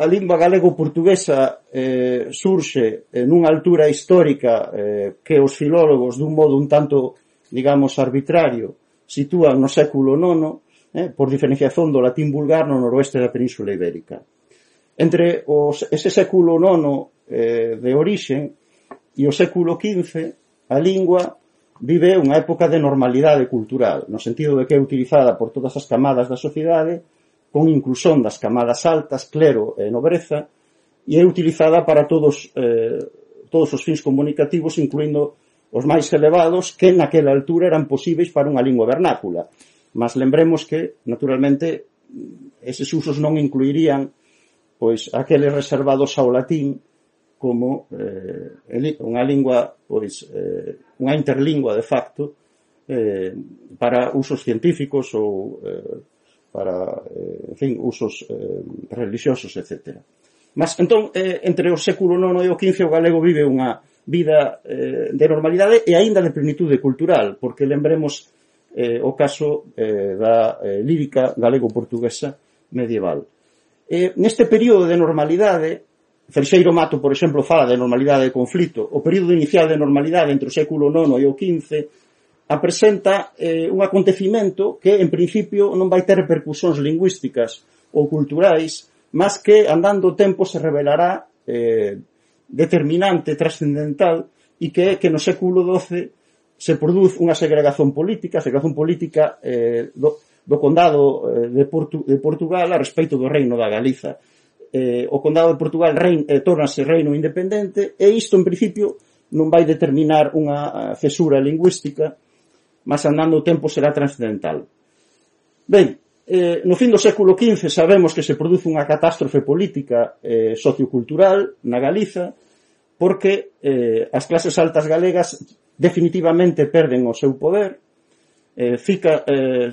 a lingua galego-portuguesa eh, surxe eh, nunha altura histórica eh, que os filólogos dun modo un tanto, digamos, arbitrario sitúan no século IX eh, por diferenciación do latín vulgar no noroeste da península ibérica. Entre os, ese século IX eh, de orixen e o século XV a lingua vive unha época de normalidade cultural, no sentido de que é utilizada por todas as camadas da sociedade con inclusión das camadas altas, clero e nobreza, e é utilizada para todos, eh, todos os fins comunicativos, incluindo os máis elevados, que naquela altura eran posíveis para unha lingua vernácula. Mas lembremos que, naturalmente, eses usos non incluirían pois aqueles reservados ao latín como eh, unha lingua, pois, eh, unha interlingua de facto eh, para usos científicos ou eh, para, eh, en fin, usos eh, religiosos, etc. Mas, entón, eh, entre o século IX e o XV o galego vive unha vida eh, de normalidade e aínda de plenitude cultural, porque lembremos eh, o caso eh, da eh, lírica galego-portuguesa medieval. Eh, neste período de normalidade, Ferxeiro Mato, por exemplo, fala de normalidade e conflito. O período inicial de normalidade entre o século IX e o XV apresenta eh, un acontecimento que, en principio, non vai ter repercusións lingüísticas ou culturais, mas que, andando o tempo, se revelará eh, determinante, trascendental, e que é que no século XII se produz unha segregación política, segregación política eh, do, do condado eh, de, Portu, de Portugal a respeito do reino da Galiza. Eh, o condado de Portugal rein, eh, tornase reino independente e isto, en principio, non vai determinar unha eh, cesura lingüística, mas andando o tempo será transcendental. Ben, eh, no fin do século XV sabemos que se produce unha catástrofe política eh, sociocultural na Galiza porque eh, as clases altas galegas definitivamente perden o seu poder eh, fica, eh,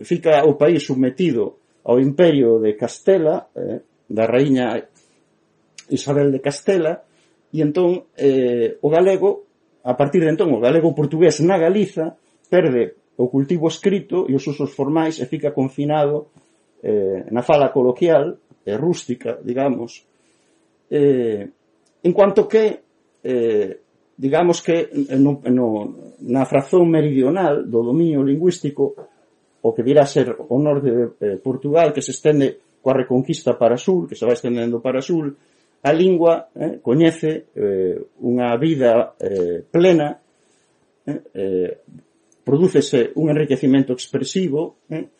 fica o país submetido ao imperio de Castela eh, da raíña Isabel de Castela e entón eh, o galego a partir de entón o galego portugués na Galiza perde o cultivo escrito e os usos formais e fica confinado eh, na fala coloquial e rústica, digamos, eh, en cuanto que eh, digamos que no, no, na frazón meridional do dominio lingüístico o que virá a ser o norte de eh, Portugal que se estende coa reconquista para sul, que se vai estendendo para sul, a lingua eh, coñece eh, unha vida eh, plena eh, eh, prodúcese un enriquecimento expresivo eh,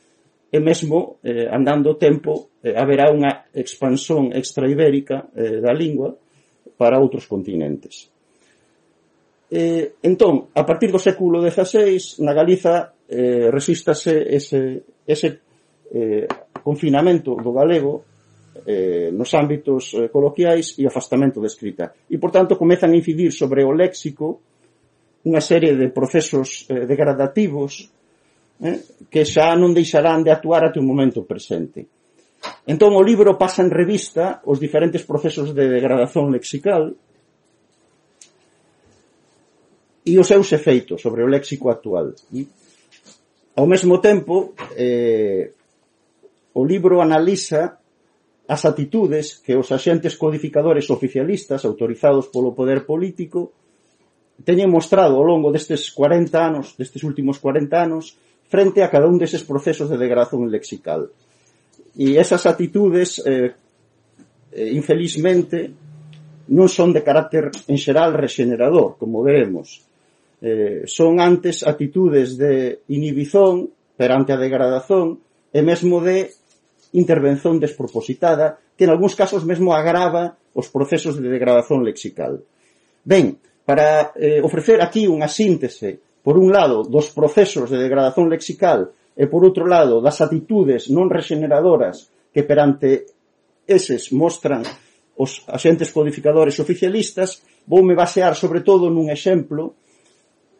e mesmo eh, andando o tempo eh, haberá unha expansión extraibérica eh, da lingua para outros continentes. Eh, entón, a partir do século XVI, na Galiza eh, resístase ese, ese eh, confinamento do galego eh, nos ámbitos eh, coloquiais e afastamento da escrita. E, por tanto, comezan a incidir sobre o léxico unha serie de procesos eh, degradativos eh, que xa non deixarán de actuar até o momento presente. Entón, o libro pasa en revista os diferentes procesos de degradación lexical e os seus efeitos sobre o léxico actual. E, ao mesmo tempo, eh, o libro analiza as atitudes que os axentes codificadores oficialistas autorizados polo poder político teñen mostrado ao longo destes 40 anos, destes últimos 40 anos, frente a cada un deses procesos de degradación lexical. E esas atitudes, eh, eh, infelizmente, non son de carácter en xeral regenerador, como veremos. Eh, son antes atitudes de inhibición perante a degradación e mesmo de intervención despropositada que en algúns casos mesmo agrava os procesos de degradación lexical. Ben, para eh, ofrecer aquí unha síntese, por un lado, dos procesos de degradación lexical e, por outro lado, das atitudes non regeneradoras que perante eses mostran os axentes codificadores oficialistas, voume basear sobre todo nun exemplo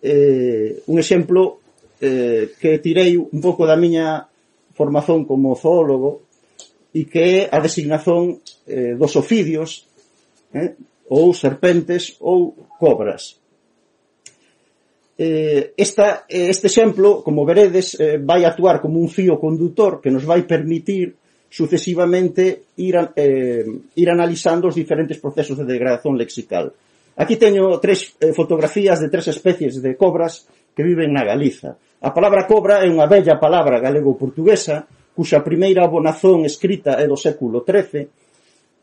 eh, un exemplo eh, que tirei un pouco da miña formación como zoólogo e que é a designación eh, dos ofidios eh, ou serpentes ou cobras. Eh, esta, eh, este exemplo, como veredes, eh, vai actuar como un fío conductor que nos vai permitir sucesivamente ir, eh, ir analizando os diferentes procesos de degradación lexical. Aquí teño tres eh, fotografías de tres especies de cobras que viven na Galiza. A palabra cobra é unha bella palabra galego-portuguesa cuxa primeira abonazón escrita é do século XIII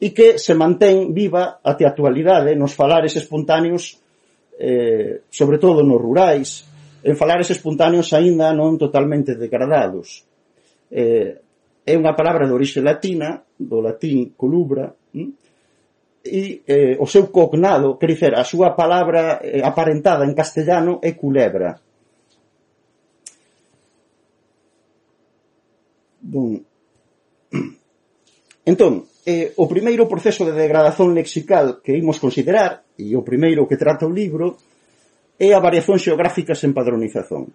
e que se mantén viva até a actualidade nos falares espontáneos eh, sobre todo nos rurais en falares espontáneos aínda non totalmente degradados eh, é unha palabra de orixe latina do latín colubra hm? e eh, o seu cognado, quer dizer, a súa palabra eh, aparentada en castellano é culebra. Bon. Entón, eh, o primeiro proceso de degradación lexical que imos considerar, e o primeiro que trata o libro, é a variación xeográfica sen padronización.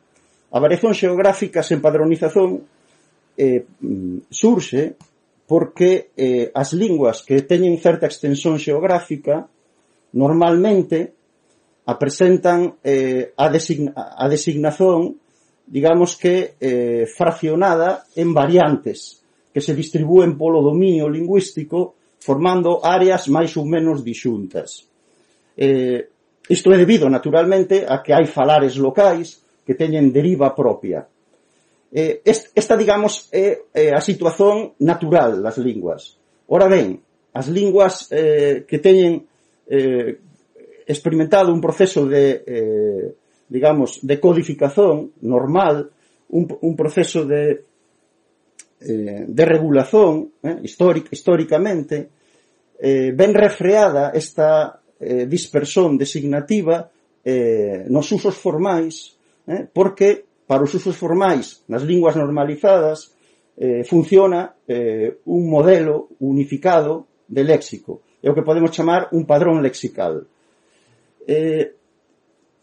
A variación xeográfica sen padronización eh, mm, surxe porque eh, as linguas que teñen certa extensión xeográfica normalmente apresentan eh, a, designa, a designación digamos que eh, fraccionada en variantes que se distribúen polo dominio lingüístico formando áreas máis ou menos dixuntas. Eh, isto é debido, naturalmente, a que hai falares locais que teñen deriva propia. Eh, esta, digamos, é, é a situación natural das linguas. Ora ben, as linguas eh, que teñen eh, experimentado un proceso de, eh, digamos, de codificación normal, un, un proceso de eh, de regulación eh, históric, históricamente eh, ben refreada esta eh, dispersión designativa eh, nos usos formais eh, porque para os usos formais nas linguas normalizadas eh, funciona eh, un modelo unificado de léxico, é o que podemos chamar un padrón lexical. Eh,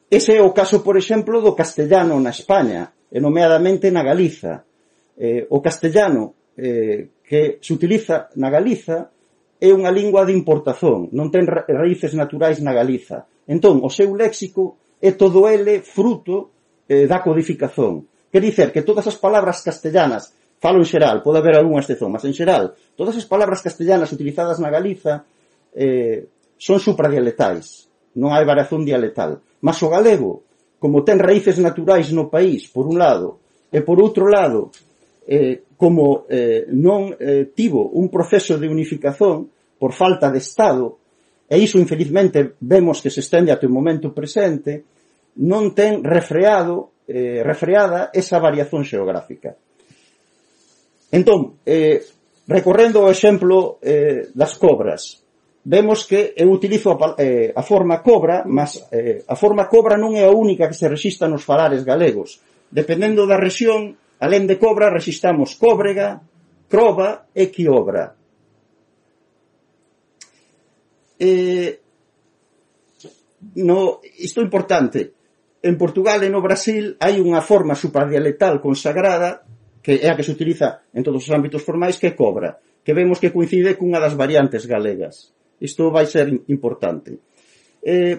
ese é o caso, por exemplo, do castellano na España, e nomeadamente na Galiza eh, o castellano eh, que se utiliza na Galiza é unha lingua de importación, non ten ra raíces naturais na Galiza. Entón, o seu léxico é todo ele fruto eh, da codificación. Quer dicer que todas as palabras castellanas, falo en xeral, pode haber algunha excepción, mas en xeral, todas as palabras castellanas utilizadas na Galiza eh, son supradialetais, non hai variación dialetal. Mas o galego, como ten raíces naturais no país, por un lado, e por outro lado, eh, como eh, non eh, tivo un proceso de unificación por falta de Estado, e iso infelizmente vemos que se estende até o momento presente, non ten refreado, eh, refreada esa variación xeográfica. Entón, eh, recorrendo ao exemplo eh, das cobras, vemos que eu utilizo a, eh, a forma cobra, mas eh, a forma cobra non é a única que se resista nos falares galegos. Dependendo da rexión, Alén de cobra, rexistamos cóbrega, crova e quiobra. Eh, no, isto é importante. En Portugal e no Brasil hai unha forma supradialetal consagrada que é a que se utiliza en todos os ámbitos formais que é cobra, que vemos que coincide cunha das variantes galegas. Isto vai ser importante. Eh,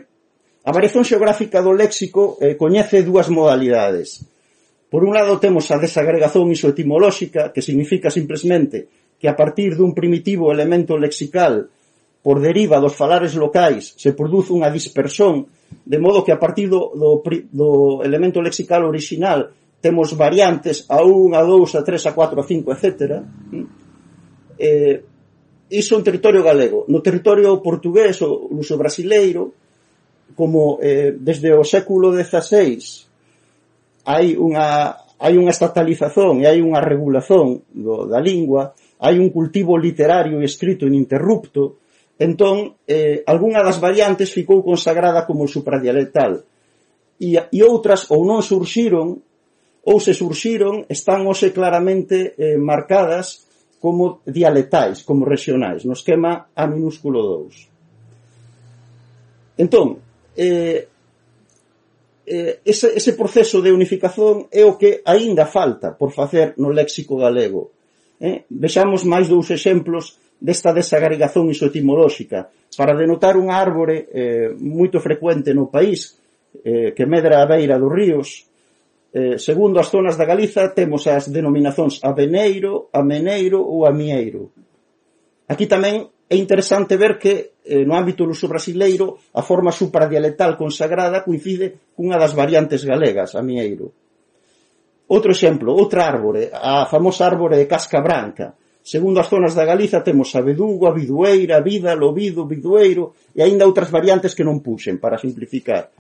a variación xeográfica do léxico eh, coñece dúas modalidades Por un lado temos a desagregación isoetimolóxica, que significa simplemente que a partir dun primitivo elemento lexical por deriva dos falares locais se produce unha dispersión, de modo que a partir do, do, do elemento lexical orixinal temos variantes a 1, a 2, a 3, a 4, a 5, etc. Eh, iso en territorio galego. No territorio portugués ou luso brasileiro, como eh, desde o século XVI hai unha hai unha estatalización e hai unha regulación do, da lingua, hai un cultivo literario e escrito ininterrupto, entón, eh, algunha das variantes ficou consagrada como supradialectal e, e outras ou non surxiron ou se surxiron están hoxe claramente eh, marcadas como dialectais, como regionais, no esquema A minúsculo 2. Entón, eh, eh, ese, ese proceso de unificación é o que aínda falta por facer no léxico galego. Eh? Vexamos máis dous exemplos desta desagregación isoetimolóxica para denotar unha árbore eh, moito frecuente no país eh, que medra a beira dos ríos eh, segundo as zonas da Galiza temos as denominacións Aveneiro, Ameneiro ou Amieiro aquí tamén é interesante ver que eh, no ámbito luso brasileiro, a forma supradialectal consagrada coincide cunha das variantes galegas, a mieiro. Outro exemplo, outra árbore, a famosa árbore de casca branca. Segundo as zonas da Galiza temos a bedugo, a bidueira, a vida, lobido, bidueiro e aínda outras variantes que non puxen para simplificar.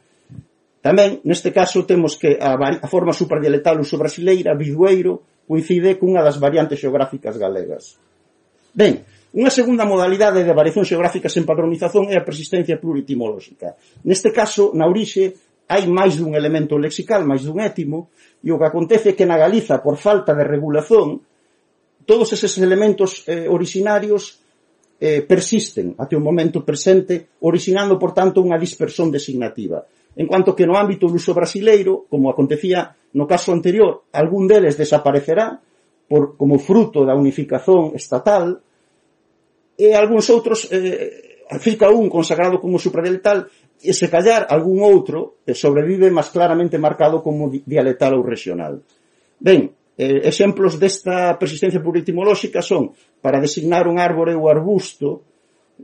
Tamén, neste caso, temos que a, a forma supradialectal uso brasileira, bidueiro, coincide cunha das variantes xeográficas galegas. Ben, Unha segunda modalidade de variación xeográfica sen padronización é a persistencia pluritimolóxica. Neste caso, na orixe, hai máis dun elemento lexical, máis dun étimo, e o que acontece é que na Galiza, por falta de regulación, todos eses elementos eh, originarios eh, persisten até o momento presente, originando, por tanto, unha dispersión designativa. En cuanto que no ámbito luso brasileiro, como acontecía no caso anterior, algún deles desaparecerá por, como fruto da unificación estatal, e algúns outros eh, fica un consagrado como supradeltal e se callar algún outro eh, sobrevive máis claramente marcado como dialectal ou regional. Ben, eh, exemplos desta persistencia pluritimolóxica son para designar un árbore ou arbusto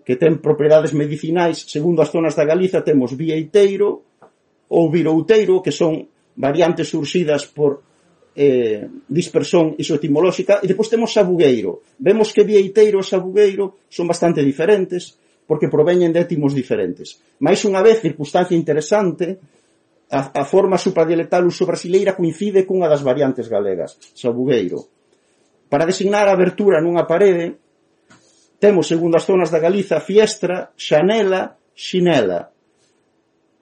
que ten propiedades medicinais segundo as zonas da Galiza temos vieiteiro ou virouteiro que son variantes surxidas por eh, dispersión isoetimolóxica, e depois temos sabugueiro. Vemos que vieiteiro e sabugueiro son bastante diferentes, porque proveñen de étimos diferentes. Mais unha vez, circunstancia interesante, a, a forma supradialectal uso-brasileira coincide cunha das variantes galegas, sabugueiro. Para designar a abertura nunha parede, temos, segundo as zonas da Galiza, fiestra, xanela, xinela.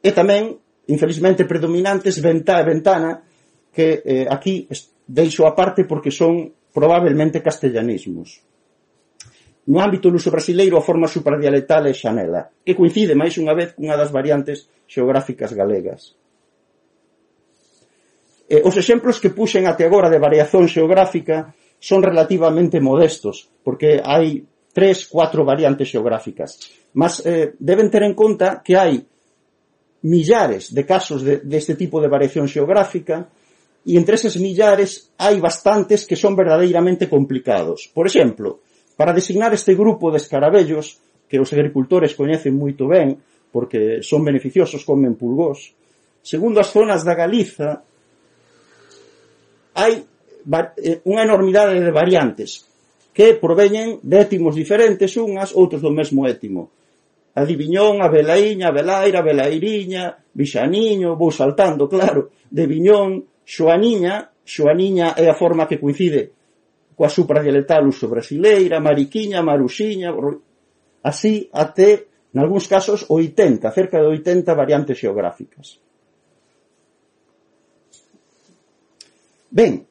E tamén, infelizmente predominantes, ventá e ventana, que eh, aquí deixo a parte porque son probablemente castellanismos. No ámbito luso brasileiro a forma supradialectal é xanela, que coincide máis unha vez cunha das variantes xeográficas galegas. Eh, os exemplos que puxen até agora de variación xeográfica son relativamente modestos, porque hai tres, cuatro variantes xeográficas. Mas eh, deben ter en conta que hai millares de casos de, deste tipo de variación xeográfica e entre eses millares hai bastantes que son verdadeiramente complicados. Por exemplo, para designar este grupo de escarabellos, que os agricultores coñecen moito ben, porque son beneficiosos, comen pulgós, segundo as zonas da Galiza, hai eh, unha enormidade de variantes que proveñen de étimos diferentes unhas, outros do mesmo étimo. A Diviñón, a Velaíña, a Velaira, a Velairiña, Vixaniño, vou saltando, claro, de Viñón, Xoaniña, Xoaniña é a forma que coincide coa supradialectal uso brasileira, mariquiña, maruxiña, así até, nalgúns casos, 80, cerca de 80 variantes xeográficas. Ben,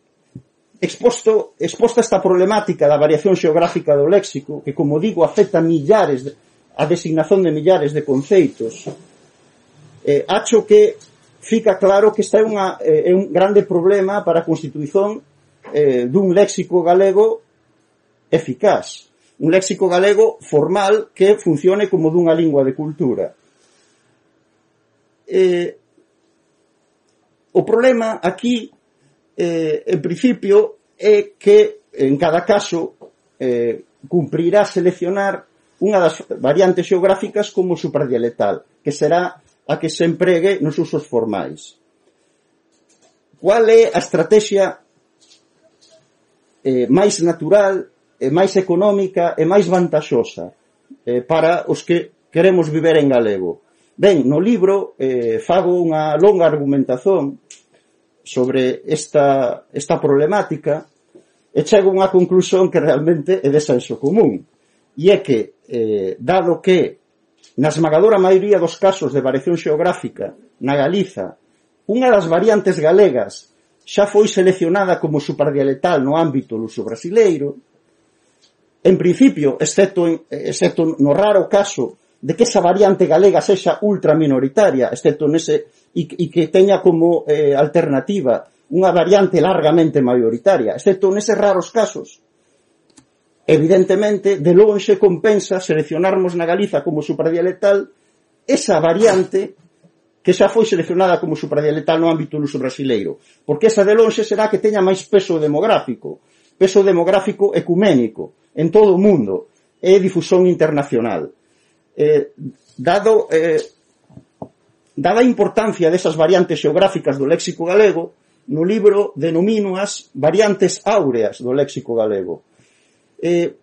exposto, exposta esta problemática da variación xeográfica do léxico, que, como digo, afecta millares, de, a designación de millares de conceitos, eh, acho que fica claro que esta é, unha, eh, é un grande problema para a constitución eh, dun léxico galego eficaz. Un léxico galego formal que funcione como dunha lingua de cultura. Eh, o problema aquí, eh, en principio, é que en cada caso eh, cumprirá seleccionar unha das variantes xeográficas como supradialectal, que será a que se empregue nos usos formais. Qual é a estrategia eh, máis natural, e máis económica e máis vantaxosa eh, para os que queremos viver en galego? Ben, no libro eh, fago unha longa argumentación sobre esta, esta problemática e chego a unha conclusión que realmente é de senso común. E é que, eh, dado que Na esmagadora maioría dos casos de variación xeográfica, na Galiza, unha das variantes galegas xa foi seleccionada como superdialetal no ámbito luso-brasileiro, en principio, excepto, excepto no raro caso de que esa variante galega sexa ultraminoritaria, excepto nese, e, e que teña como eh, alternativa unha variante largamente maioritaria, excepto neses raros casos, evidentemente, de lonxe compensa seleccionarmos na Galiza como supradialectal esa variante que xa foi seleccionada como supradialectal no ámbito luso brasileiro, porque esa de lonxe será que teña máis peso demográfico, peso demográfico ecuménico en todo o mundo e difusión internacional. Eh, dado eh, dada a importancia desas variantes xeográficas do léxico galego, no libro denomino as variantes áureas do léxico galego eh,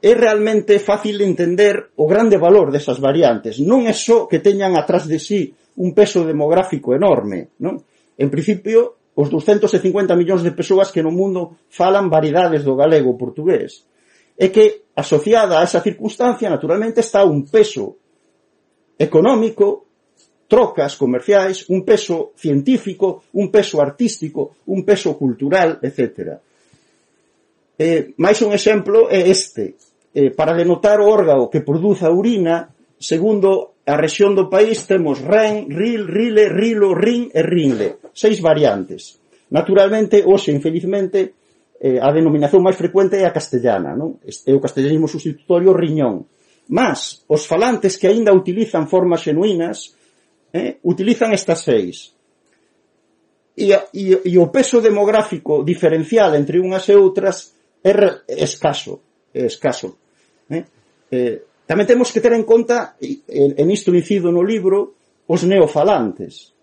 é realmente fácil entender o grande valor desas variantes. Non é só que teñan atrás de sí un peso demográfico enorme, non? En principio, os 250 millóns de persoas que no mundo falan variedades do galego portugués. É que asociada a esa circunstancia, naturalmente, está un peso económico, trocas comerciais, un peso científico, un peso artístico, un peso cultural, etcétera Eh, máis un exemplo é este. Eh, para denotar o órgano que produz a urina, segundo a rexión do país temos ren, ril, rile, rilo, rin e rinle. Seis variantes. Naturalmente, hoxe, infelizmente, eh, a denominación máis frecuente é a castellana, non? É o castellanismo sustitutorio riñón. Mas, os falantes que aínda utilizan formas xenuínas, eh, utilizan estas seis. E, e, e o peso demográfico diferencial entre unhas e outras é escaso, é escaso. Eh? Eh, tamén temos que ter en conta, en, isto dicido no libro, os neofalantes.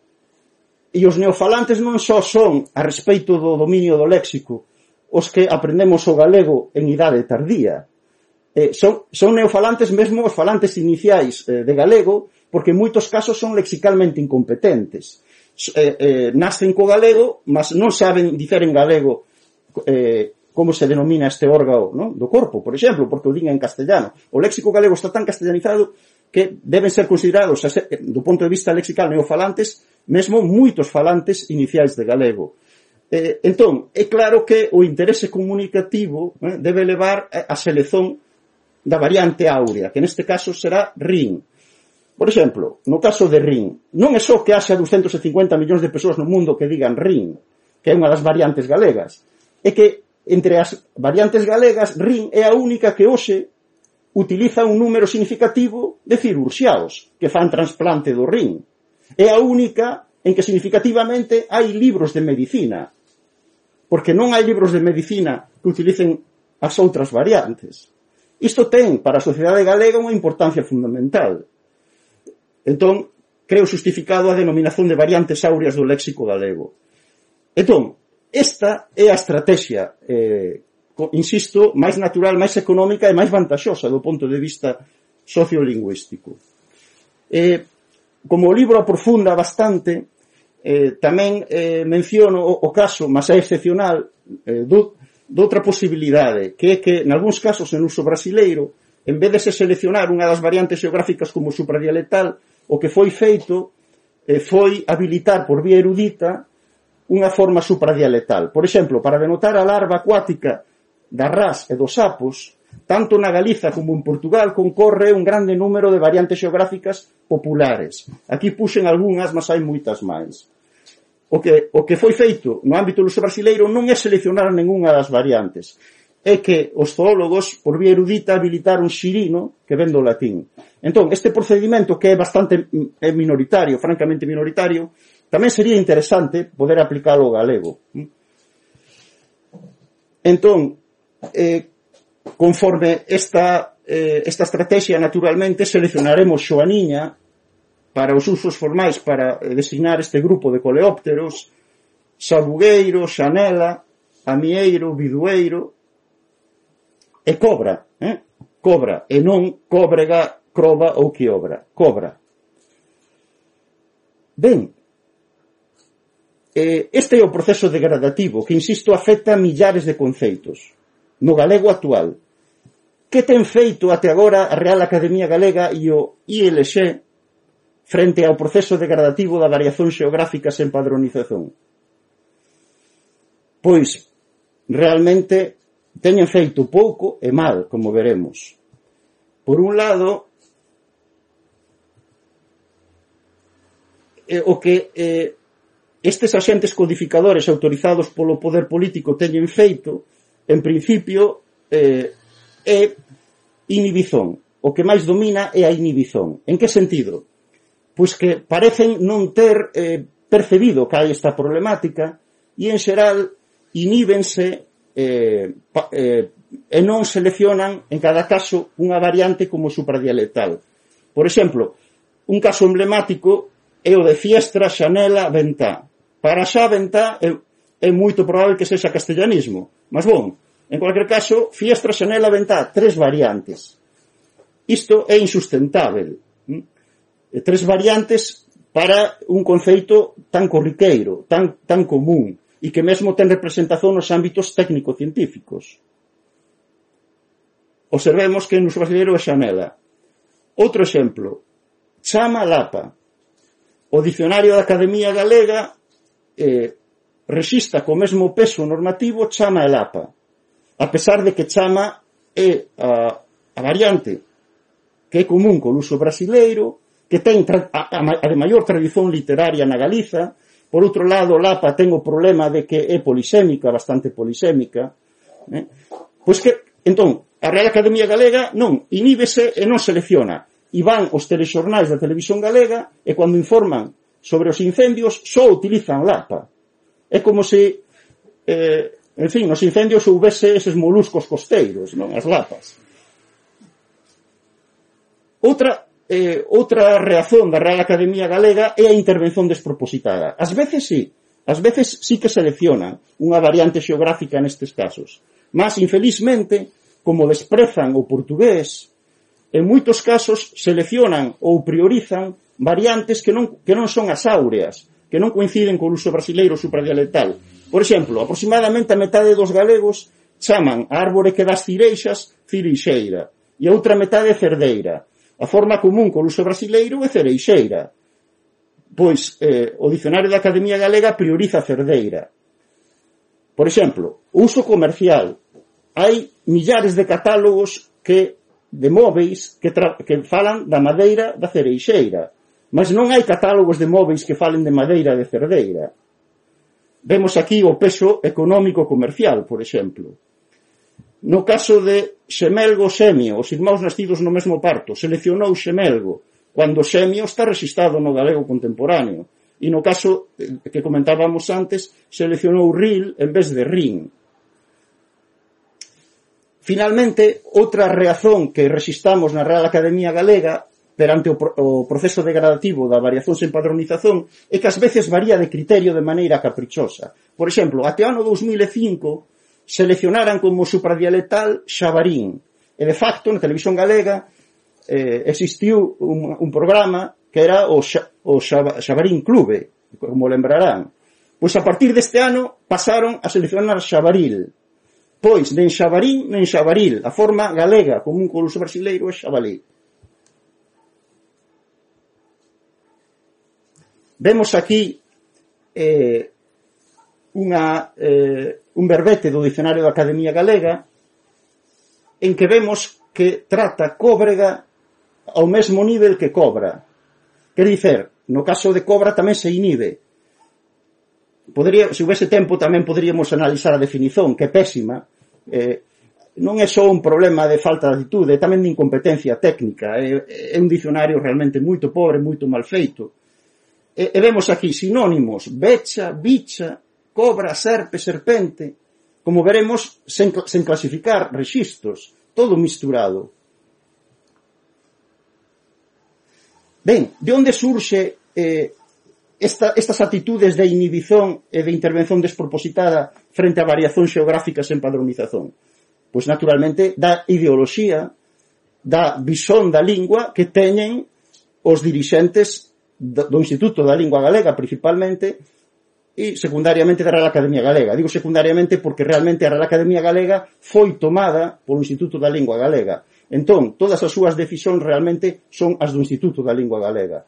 E os neofalantes non só son a respeito do dominio do léxico os que aprendemos o galego en idade tardía. Eh, son, son neofalantes mesmo os falantes iniciais eh, de galego, porque en moitos casos son lexicalmente incompetentes. Eh, eh, nacen co galego, mas non saben dicer en galego eh, como se denomina este órgano ¿no? do corpo, por exemplo, porque o din en castellano. O léxico galego está tan castellanizado que deben ser considerados, do punto de vista lexical neofalantes, mesmo moitos falantes iniciais de galego. Eh, entón, é claro que o interese comunicativo eh, debe levar eh, a selección da variante áurea, que neste caso será RIN. Por exemplo, no caso de RIN, non é só que haxa 250 millóns de persoas no mundo que digan RIN, que é unha das variantes galegas, é que Entre as variantes galegas, Rin é a única que hoxe utiliza un número significativo de cirurxiaos que fan transplante do rin. É a única en que significativamente hai libros de medicina, porque non hai libros de medicina que utilicen as outras variantes. Isto ten para a sociedade galega unha importancia fundamental. Entón, creo justificado a denominación de variantes áureas do léxico galego. Entón, Esta é a estrategia, eh, insisto, máis natural, máis económica e máis vantaxosa do punto de vista sociolingüístico. Eh, como o libro aprofunda bastante, eh, tamén eh, menciono o, o caso, mas é excepcional, eh, do, doutra posibilidade, que é que, en algúns casos, en uso brasileiro, en vez de se seleccionar unha das variantes geográficas como supradialectal, o que foi feito eh, foi habilitar por vía erudita unha forma supradialetal. Por exemplo, para denotar a larva acuática das ras e dos sapos, tanto na Galiza como en Portugal concorre un grande número de variantes xeográficas populares. Aquí puxen algunhas, mas hai moitas máis. O que, o que foi feito no ámbito luso brasileiro non é seleccionar ningunha das variantes, é que os zoólogos, por vía erudita, habilitaron xirino, que ven do latín. Entón, este procedimento, que é bastante mm, é minoritario, francamente minoritario, Tamén sería interesante poder aplicar o galego. Entón, eh, conforme esta, eh, esta estrategia, naturalmente, seleccionaremos xoaniña para os usos formais para eh, designar este grupo de coleópteros, sabugueiro, xanela, amieiro, bidueiro e cobra, eh? cobra, e non cóbrega, croba ou quiobra, cobra. Ben, eh, este é o proceso degradativo que, insisto, afecta a millares de conceitos no galego actual. Que ten feito até agora a Real Academia Galega e o ILX frente ao proceso degradativo da variación xeográfica sen padronización? Pois, realmente, teñen feito pouco e mal, como veremos. Por un lado, eh, o que eh, estes axentes codificadores autorizados polo poder político teñen feito, en principio, eh, é inhibizón. O que máis domina é a inhibizón. En que sentido? Pois que parecen non ter eh, percebido que hai esta problemática e, en xeral, inhíbense eh, pa, eh, e non seleccionan, en cada caso, unha variante como supradialectal. Por exemplo, un caso emblemático é o de Fiestra, Xanela, Ventá. Para xa venta é, é moito probable que sexa castellanismo. Mas bon, en cualquier caso, Fiestra, Xanela, Ventá, tres variantes. Isto é insustentável. Hm? Tres variantes para un conceito tan corriqueiro, tan, tan común, e que mesmo ten representación nos ámbitos técnico-científicos. Observemos que nos brasileiro é Xanela. Outro exemplo, Chama Lapa. O Dicionario da Academia Galega eh, resista co mesmo peso normativo chama e lapa, a pesar de que chama é a, a variante que é común co uso brasileiro, que ten a, a, a de maior tradición literaria na Galiza, por outro lado, Lapa ten o problema de que é polisémica, bastante polisémica, eh? pois que, entón, a Real Academia Galega non, iníbese e non selecciona, e van os telexornais da televisión galega e cando informan sobre os incendios só utilizan lapa. É como se, eh, en fin, nos incendios houvese eses moluscos costeiros, non as lapas. Outra, eh, outra reazón da Real Academia Galega é a intervención despropositada. Ás veces sí, ás veces sí que seleccionan unha variante xeográfica nestes casos. Mas, infelizmente, como desprezan o portugués, en moitos casos seleccionan ou priorizan variantes que non, que non son as áureas, que non coinciden co uso brasileiro supradialectal. Por exemplo, aproximadamente a metade dos galegos chaman a árbore que das cireixas cirixeira e a outra metade cerdeira. A forma común co uso brasileiro é cereixeira. Pois eh, o dicionario da Academia Galega prioriza cerdeira. Por exemplo, uso comercial. Hai millares de catálogos que de móveis que, que falan da madeira da cereixeira Mas non hai catálogos de móveis que falen de madeira de cerdeira. Vemos aquí o peso económico comercial, por exemplo. No caso de Xemelgo Semio, os irmãos nascidos no mesmo parto, seleccionou Xemelgo, cando Semio está registrado no galego contemporáneo. E no caso eh, que comentábamos antes, seleccionou Ril en vez de Rin. Finalmente, outra reazón que resistamos na Real Academia Galega perante o, o proceso degradativo da variación sen padronización é que ás veces varía de criterio de maneira caprichosa. Por exemplo, até o ano 2005 seleccionaran como supradialectal Xabarín. E de facto, na televisión galega eh, existiu un, un programa que era o, xa, o xa, Xabarín Clube, como lembrarán. Pois a partir deste ano pasaron a seleccionar Xabaril. Pois, nen Xabarín, nen Xabaril, a forma galega común co os brasileiro é Xabalil. Vemos aquí eh, unha, eh, un verbete do Dicionario da Academia Galega en que vemos que trata cóbrega ao mesmo nivel que cobra. Quer dicer, no caso de cobra tamén se inhibe. Podría, se houvese tempo tamén poderíamos analizar a definición, que é pésima. Eh, non é só un problema de falta de atitude, é tamén de incompetencia técnica. É, é un dicionario realmente moito pobre, moito mal feito. E, e vemos aquí sinónimos, becha, bicha, cobra, serpe, serpente, como veremos, sen, sen clasificar registros, todo misturado. Ben, de onde surxe eh, esta, estas actitudes de inhibición e de intervención despropositada frente a variacións xeográficas en padronización? Pois naturalmente da ideoloxía, da visón da lingua que teñen os dirixentes do Instituto da Lingua Galega principalmente e secundariamente da Real Academia Galega. Digo secundariamente porque realmente a Real Academia Galega foi tomada polo Instituto da Lingua Galega. Entón, todas as súas decisións realmente son as do Instituto da Lingua Galega.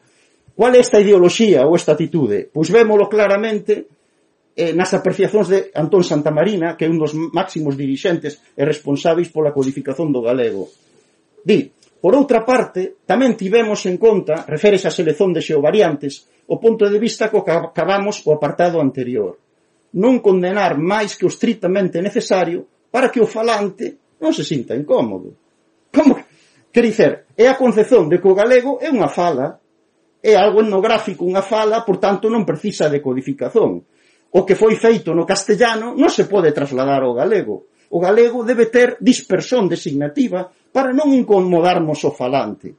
Qual é esta ideoloxía ou esta atitude? Pois vémolo claramente eh, nas apreciacións de Antón Santamarina, que é un dos máximos dirixentes e responsáveis pola codificación do galego. Di, Por outra parte, tamén tivemos en conta, referes a selección de xeovariantes, o punto de vista co que acabamos o apartado anterior. Non condenar máis que o estritamente necesario para que o falante non se sinta incómodo. Como que? Quer dizer, é a concepción de que o galego é unha fala, é algo etnográfico, unha fala, por tanto non precisa de codificación. O que foi feito no castellano non se pode trasladar ao galego. O galego debe ter dispersión designativa para non incomodarmos o falante.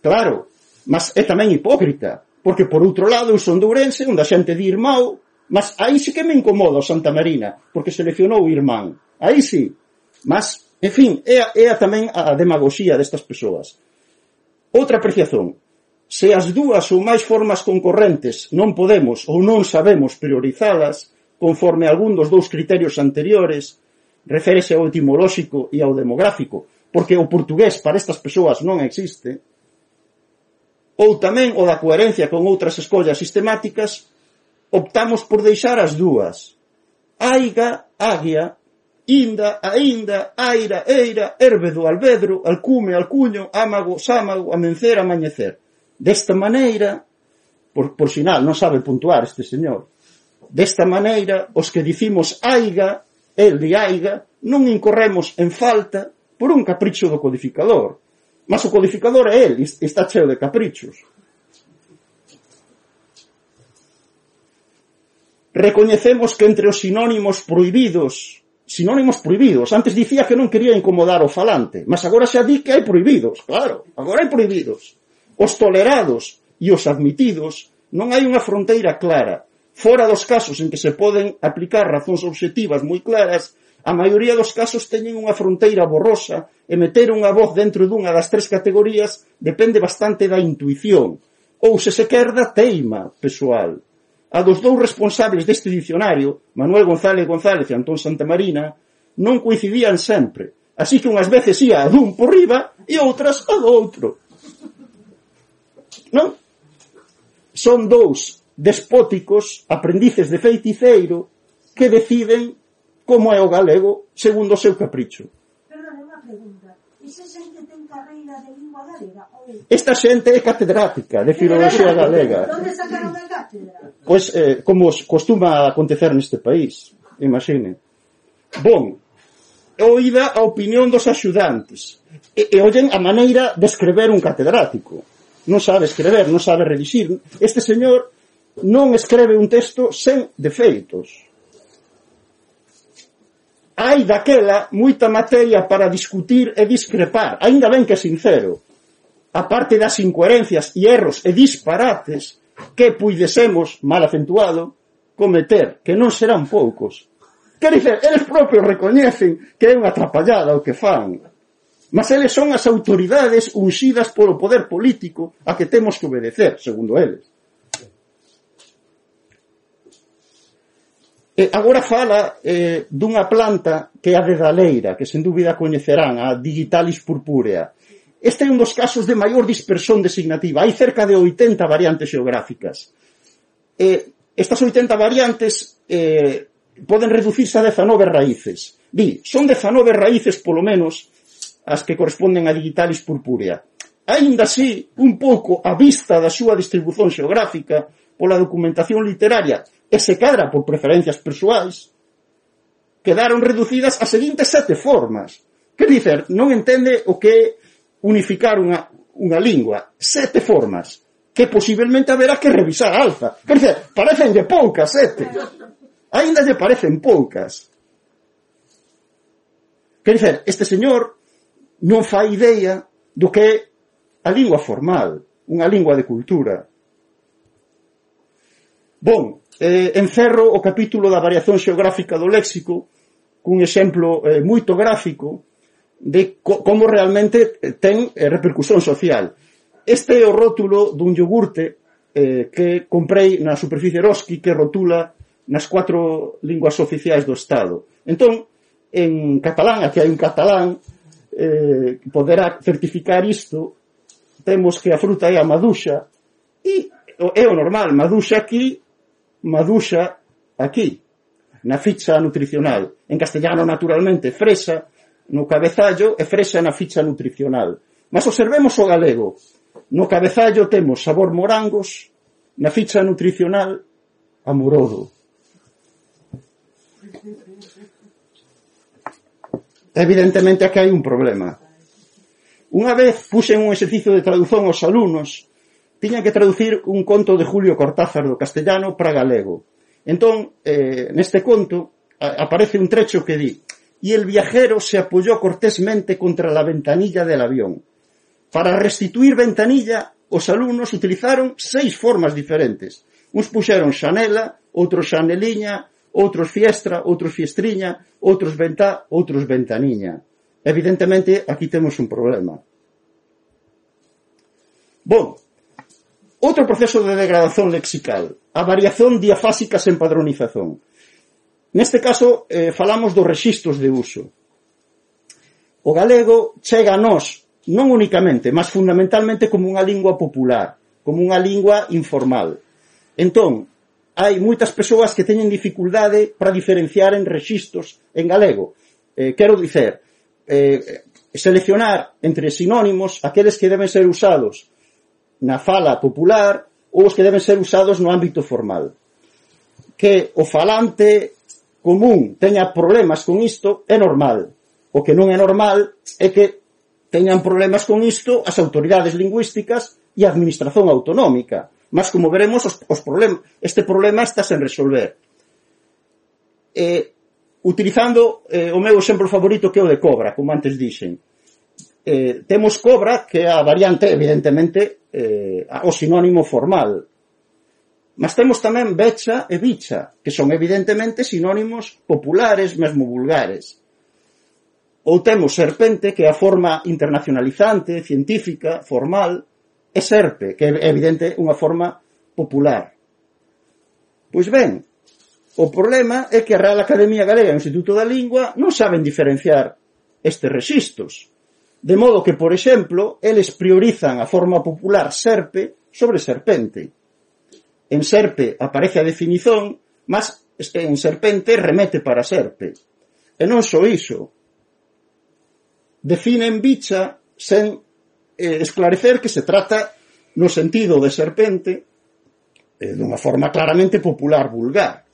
Claro, mas é tamén hipócrita, porque por outro lado eu son de Ourense, onde a xente di irmão, mas aí sí que me incomoda o Santa Marina, porque seleccionou o irmán. Aí sí. Mas, en fin, é, a, é a tamén a demagoxía destas persoas. Outra apreciación. Se as dúas ou máis formas concorrentes non podemos ou non sabemos priorizalas, conforme algún dos dous criterios anteriores, reférese ao etimolóxico e ao demográfico, porque o portugués para estas persoas non existe, ou tamén o da coherencia con outras escollas sistemáticas, optamos por deixar as dúas. Aiga, águia, inda, ainda, aira, eira, hérbedo, albedro, alcume, alcuño, ámago, sámago, amencer, amañecer. Desta maneira, por, por sinal, non sabe puntuar este señor, desta maneira, os que dicimos aiga, el de aiga, non incorremos en falta por un capricho do codificador. Mas o codificador é el, está cheo de caprichos. Recoñecemos que entre os sinónimos prohibidos, sinónimos prohibidos, antes dicía que non quería incomodar o falante, mas agora xa di que hai prohibidos, claro, agora hai prohibidos. Os tolerados e os admitidos non hai unha fronteira clara. Fora dos casos en que se poden aplicar razóns obxectivas moi claras, A maioría dos casos teñen unha fronteira borrosa e meter unha voz dentro dunha das tres categorías depende bastante da intuición ou se se quer da teima pessoal. A dos dous responsables deste dicionario, Manuel González González e Antón Santamarina, non coincidían sempre, así que unhas veces ia a dun por riba e outras a do outro. Non? Son dous despóticos, aprendices de feiticeiro, que deciden como é o galego segundo o seu capricho. Perdón, unha pregunta. Esa xente ten carreira de lingua galega? Ou... Esta xente é catedrática de filoloxía galega. Onde sacaron a cátedra? Pois, eh, como costuma acontecer neste país, imagine. Bon, oída a opinión dos axudantes. E, e ollen a maneira de escrever un catedrático. Non sabe escrever, non sabe redixir. Este señor non escreve un texto sen defeitos hai daquela moita materia para discutir e discrepar, aínda ben que sincero. A parte das incoherencias e erros e disparates que puidesemos, mal acentuado, cometer, que non serán poucos. Quer dizer, eles propios recoñecen que é unha atrapallada o que fan. Mas eles son as autoridades unxidas polo poder político a que temos que obedecer, segundo eles. Eh, agora fala eh, dunha planta que é a dedaleira, que sen dúbida coñecerán, a digitalis purpúrea. Este é un dos casos de maior dispersión designativa. Hai cerca de 80 variantes xeográficas. Eh, estas 80 variantes eh, poden reducirse a 19 raíces. Di, son 19 raíces, polo menos, as que corresponden a digitalis purpúrea. Ainda así, un pouco a vista da súa distribución xeográfica pola documentación literaria, e se cadra por preferencias persoais, quedaron reducidas a seguintes sete formas. Que dicer, non entende o que é unificar unha, unha lingua. Sete formas que posiblemente haberá que revisar alza. Quer dizer, parecen de poucas sete. Ainda lle parecen poucas. Quer dizer, este señor non fai idea do que é a lingua formal, unha lingua de cultura. Bon, eh, encerro o capítulo da variación xeográfica do léxico cun exemplo eh, moito gráfico de co como realmente eh, ten eh, repercusión social. Este é o rótulo dun iogurte eh, que comprei na superficie Eroski que rotula nas cuatro linguas oficiais do Estado. Entón, en catalán, aquí hai un catalán, eh, poderá certificar isto, temos que a fruta é a maduxa, e é o normal, maduxa aquí unha ducha aquí, na ficha nutricional. En castellano, naturalmente, fresa no cabezallo e fresa na ficha nutricional. Mas observemos o galego. No cabezallo temos sabor morangos, na ficha nutricional, amorodo. Evidentemente, aquí hai un problema. Unha vez puxen un exercicio de traducción aos alumnos tiña que traducir un conto de Julio Cortázar do castellano para galego. Entón, eh, neste conto a, aparece un trecho que di «Y el viajero se apoyó cortésmente contra la ventanilla del avión. Para restituir ventanilla, os alumnos utilizaron seis formas diferentes. Uns puxeron xanela, outros xaneliña, outros fiestra, outros fiestriña, outros ventá, outros ventaniña. Evidentemente, aquí temos un problema. Bon, Outro proceso de degradación lexical, a variación diafásica sen padronización. Neste caso, eh, falamos dos registros de uso. O galego chega a nós, non únicamente, mas fundamentalmente como unha lingua popular, como unha lingua informal. Entón, hai moitas persoas que teñen dificuldade para diferenciar en registros en galego. Eh, quero dicer, eh, seleccionar entre sinónimos aqueles que deben ser usados na fala popular ou os que deben ser usados no ámbito formal. Que o falante común teña problemas con isto é normal. O que non é normal é que teñan problemas con isto as autoridades lingüísticas e a administración autonómica. Mas, como veremos, os, os problem, este problema está sen resolver. Eh, utilizando eh, o meu exemplo favorito que é o de Cobra, como antes dixen eh, temos cobra, que é a variante, evidentemente, eh, o sinónimo formal. Mas temos tamén becha e bicha, que son evidentemente sinónimos populares, mesmo vulgares. Ou temos serpente, que é a forma internacionalizante, científica, formal, e serpe, que é evidente unha forma popular. Pois ben, o problema é que a Real Academia Galega e o Instituto da Lingua non saben diferenciar estes registros De modo que, por exemplo, eles priorizan a forma popular serpe sobre serpente. En serpe aparece a definición, mas en serpente remete para serpe. E non só iso. Definen bicha sen eh, esclarecer que se trata no sentido de serpente eh, dunha forma claramente popular vulgar.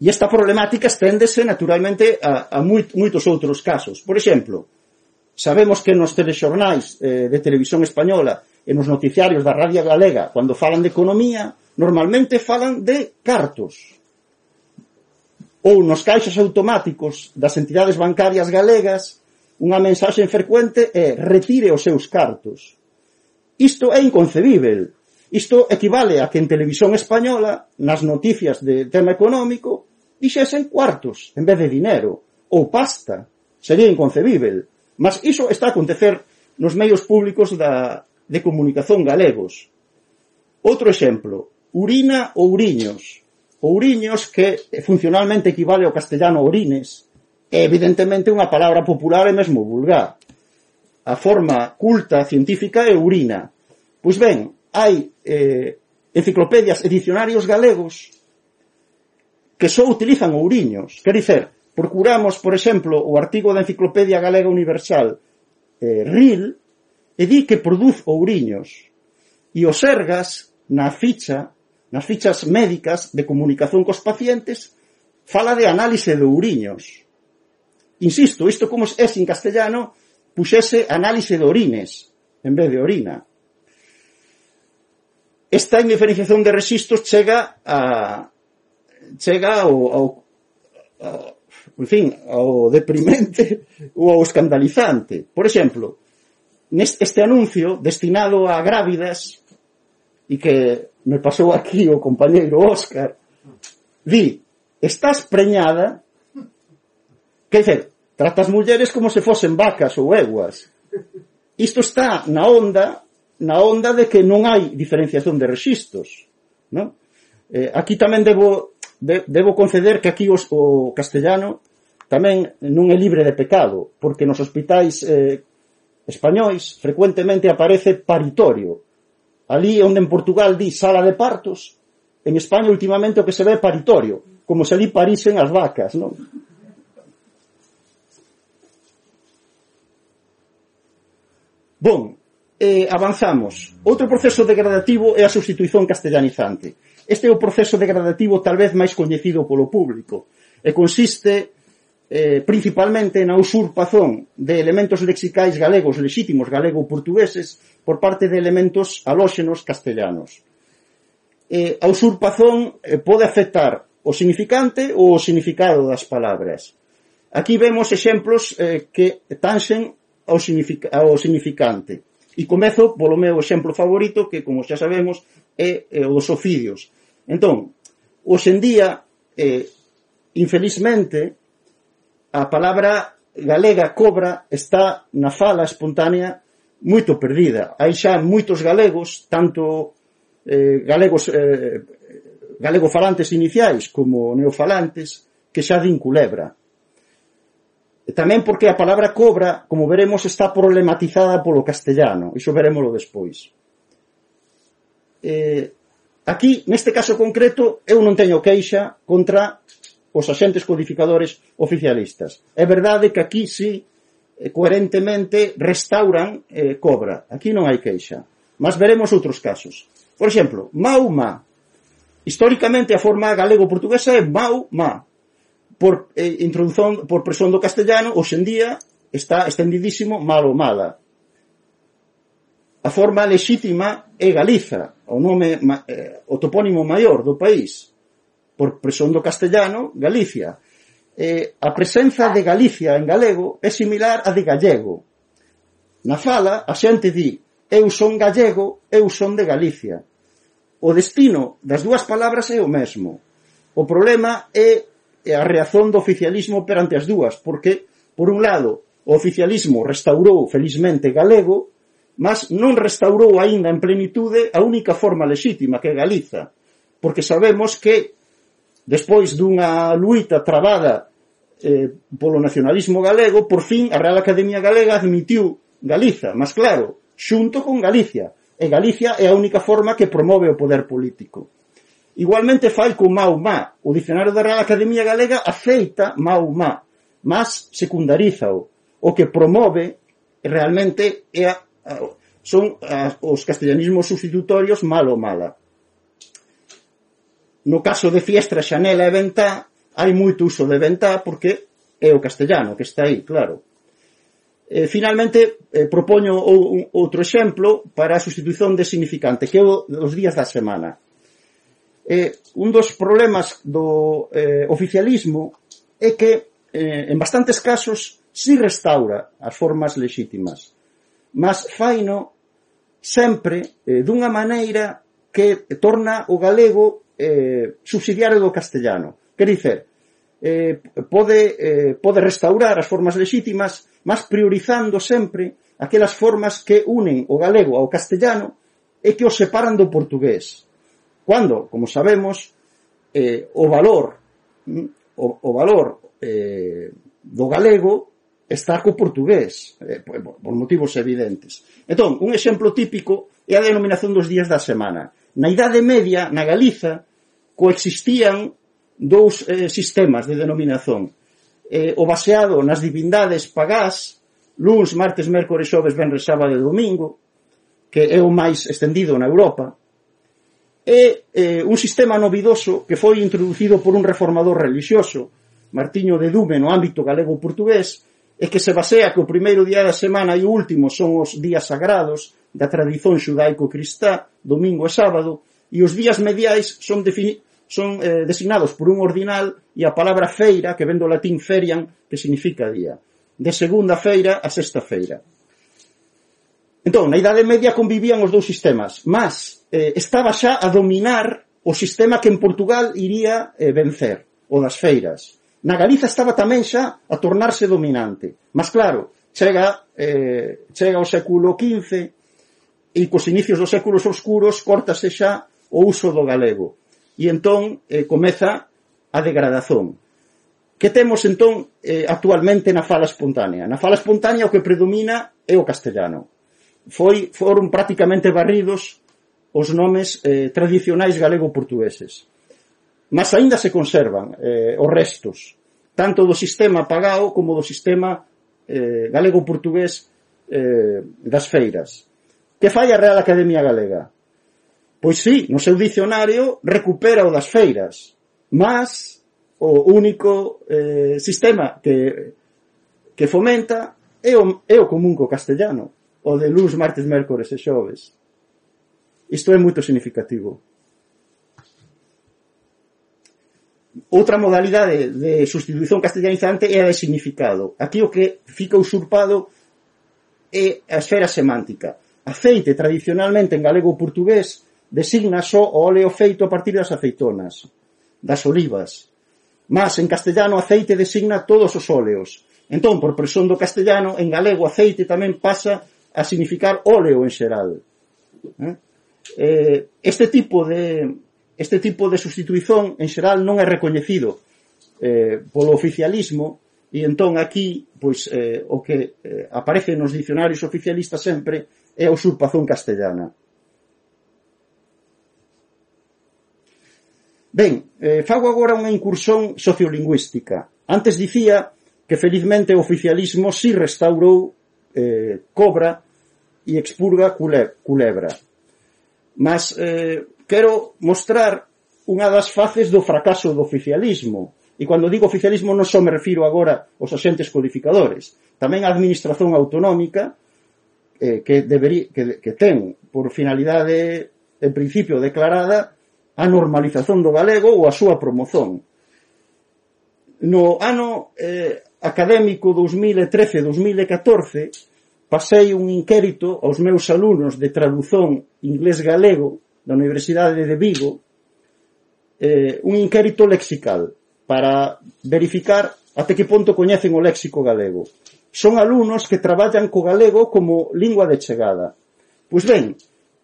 E esta problemática esténdese naturalmente a, a moit, moitos outros casos. Por exemplo, sabemos que nos telexornais eh, de televisión española e nos noticiarios da Radio Galega, cando falan de economía, normalmente falan de cartos. Ou nos caixas automáticos das entidades bancarias galegas, unha mensaxe frecuente é retire os seus cartos. Isto é inconcebível. Isto equivale a que en televisión española, nas noticias de tema económico, dixesen cuartos en vez de dinero ou pasta. Sería inconcebível. Mas iso está a acontecer nos medios públicos da, de comunicación galegos. Outro exemplo, urina ou uriños. Ouriños que funcionalmente equivale ao castellano orines, é evidentemente unha palabra popular e mesmo vulgar. A forma culta científica é urina. Pois ben, hai eh, enciclopedias e dicionarios galegos que só utilizan ouriños. Quer dizer, procuramos, por exemplo, o artigo da Enciclopedia Galega Universal eh, RIL e di que produz ouriños. E os Sergas, na ficha, nas fichas médicas de comunicación cos pacientes, fala de análise de ouriños. Insisto, isto como é en castellano, puxese análise de orines en vez de orina. Esta indiferenciación de resistos chega a, chega ao, ao, ao en fin, ao deprimente ou ao escandalizante. Por exemplo, neste este anuncio destinado a grávidas e que me pasou aquí o compañeiro Óscar, di, estás preñada, que dice, tratas mulleres como se fosen vacas ou eguas. Isto está na onda na onda de que non hai diferenciación de registros. Non? Eh, aquí tamén debo de, debo conceder que aquí os, o castellano tamén non é libre de pecado, porque nos hospitais eh, españois frecuentemente aparece paritorio. Ali onde en Portugal di sala de partos, en España últimamente o que se ve é paritorio, como se ali parisen as vacas, non? Bon, eh, avanzamos. Outro proceso degradativo é a substituición castellanizante. Este é o proceso degradativo tal vez máis coñecido polo público e consiste eh, principalmente na usurpación de elementos lexicais galegos lexítimos galego-portugueses por parte de elementos alóxenos castellanos. Eh, a usurpación eh, pode afectar o significante ou o significado das palabras. Aquí vemos exemplos eh, que tanxen ao, signific ao significante. E comezo polo meu exemplo favorito, que, como xa sabemos, é, é o dos ofidios. Entón, hoxendía, eh, infelizmente, a palabra galega cobra está na fala espontánea moito perdida. Hai xa moitos galegos, tanto eh, galegos eh, galegofalantes iniciais como neofalantes, que xa din culebra. E tamén porque a palabra cobra, como veremos, está problematizada polo castellano. Iso veremoslo despois. Eh, Aquí, neste caso concreto, eu non teño queixa contra os axentes codificadores oficialistas. É verdade que aquí sí, eh, coherentemente, restauran eh, cobra. Aquí non hai queixa. Mas veremos outros casos. Por exemplo, Mauma. Históricamente a forma galego-portuguesa é Mauma. Por eh, por presión do castellano, hoxe en día está estendidísimo malo mala. A forma lexítima é Galiza, o nome eh, o topónimo maior do país, por presión do castellano, Galicia. Eh, a presenza de Galicia en galego é similar á de gallego. Na fala, a xente di eu son gallego, eu son de Galicia. O destino das dúas palabras é o mesmo. O problema é a reazón do oficialismo perante as dúas, porque, por un lado, o oficialismo restaurou felizmente galego mas non restaurou aínda en plenitude a única forma lexítima que é Galiza, porque sabemos que despois dunha luita trabada eh, polo nacionalismo galego, por fin a Real Academia Galega admitiu Galiza, mas claro, xunto con Galicia, e Galicia é a única forma que promove o poder político. Igualmente fai con Maumá, o dicionario da Real Academia Galega aceita Maumá, mas secundarízao, o que promove realmente é a Eh, son eh, os castellanismos sustitutorios malo ou mala. No caso de fiestra, xanela e ventá, hai moito uso de ventá porque é o castellano que está aí, claro. E, finalmente, eh, propoño un, outro exemplo para a sustitución de significante, que é o dos días da semana. Eh, un dos problemas do eh, oficialismo é que eh, en bastantes casos si restaura as formas lexítimas mas faino sempre eh, dunha maneira que torna o galego eh, subsidiario do castellano. Quer dicer, eh, pode, eh, pode restaurar as formas legítimas, mas priorizando sempre aquelas formas que unen o galego ao castellano e que o separan do portugués. Cuando, como sabemos, eh, o valor, mm, o, o valor eh, do galego está co portugués, eh, por motivos evidentes. Entón, un exemplo típico é a denominación dos días da semana. Na Idade Media, na Galiza, coexistían dous eh, sistemas de denominación. Eh, o baseado nas divindades pagás, luns, martes, mércores, xoves, venres, sábado e domingo, que é o máis extendido na Europa, é eh, un sistema novidoso que foi introducido por un reformador religioso, Martiño de Dume, no ámbito galego-portugués, e que se basea que o primeiro día da semana e o último son os días sagrados da tradición xudaico-cristá, domingo e sábado, e os días mediais son, defini son eh, designados por un ordinal e a palabra feira, que ven do latín ferian, que significa día. De segunda feira a sexta feira. Entón, na Idade Media convivían os dous sistemas, mas eh, estaba xa a dominar o sistema que en Portugal iría eh, vencer, o das feiras na Galiza estaba tamén xa a tornarse dominante. Mas claro, chega, eh, chega o século XV e cos inicios dos séculos oscuros cortase xa o uso do galego. E entón eh, comeza a degradación. Que temos entón eh, actualmente na fala espontánea? Na fala espontánea o que predomina é o castellano. Foi, foron prácticamente barridos os nomes eh, tradicionais galego-portugueses. Mas aínda se conservan eh, os restos, tanto do sistema pagao como do sistema eh, galego-portugués eh, das feiras. Que fai a Real Academia Galega? Pois sí, no seu dicionario recupera o das feiras, mas o único eh, sistema que, que fomenta é o, é o común co castellano, o de luz, martes, mércores e xoves. Isto é moito significativo. Outra modalidade de substitución castellanizante é a de significado. Aquí o que fica usurpado é a esfera semántica. Aceite, tradicionalmente, en galego portugués, designa só o óleo feito a partir das aceitonas, das olivas. Mas, en castellano, aceite designa todos os óleos. Entón, por presión do castellano, en galego, aceite tamén pasa a significar óleo en xeral. Eh? eh este tipo de, este tipo de sustituición en xeral non é recoñecido eh, polo oficialismo e entón aquí pois eh, o que eh, aparece nos dicionarios oficialistas sempre é a usurpación castellana. Ben, eh, fago agora unha incursión sociolingüística. Antes dicía que felizmente o oficialismo si restaurou eh, cobra e expurga cule, culebra. Mas eh, quero mostrar unha das faces do fracaso do oficialismo. E cando digo oficialismo non só me refiro agora aos axentes codificadores, tamén a administración autonómica eh, que, deberí, que, que ten por finalidade en principio declarada a normalización do galego ou a súa promoción. No ano eh, académico 2013-2014 pasei un inquérito aos meus alumnos de traducción inglés-galego da Universidade de Vigo eh, un inquérito lexical para verificar até que ponto coñecen o léxico galego. Son alumnos que traballan co galego como lingua de chegada. Pois ben,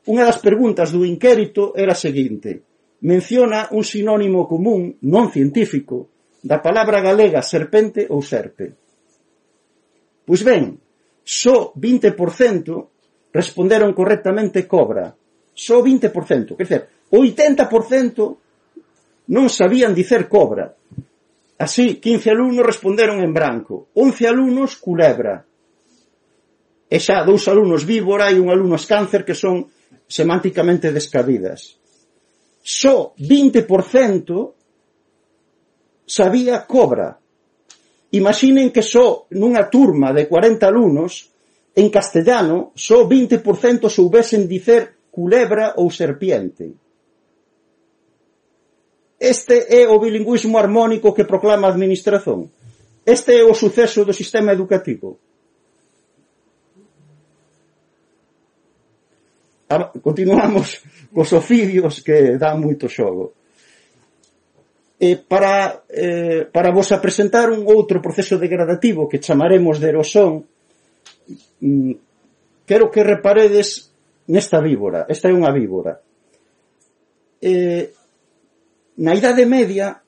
unha das preguntas do inquérito era a seguinte. Menciona un sinónimo común, non científico, da palabra galega serpente ou serpe. Pois ben, só 20% responderon correctamente cobra, só 20%. Quer dizer, 80% non sabían dicer cobra. Así, 15 alumnos responderon en branco, 11 alumnos culebra. E xa dous alumnos víbora e un alumno escáncer que son semánticamente descabidas. Só 20% sabía cobra. Imaginen que só nunha turma de 40 alumnos, en castellano, só 20% soubesen dicer culebra ou serpiente. Este é o bilingüismo armónico que proclama a administración. Este é o suceso do sistema educativo. Continuamos cos oficios que dan moito xogo. E para, eh, para vos apresentar un outro proceso degradativo que chamaremos de erosón, mm, quero que reparedes nesta víbora. Esta é unha víbora. Eh, na Idade Media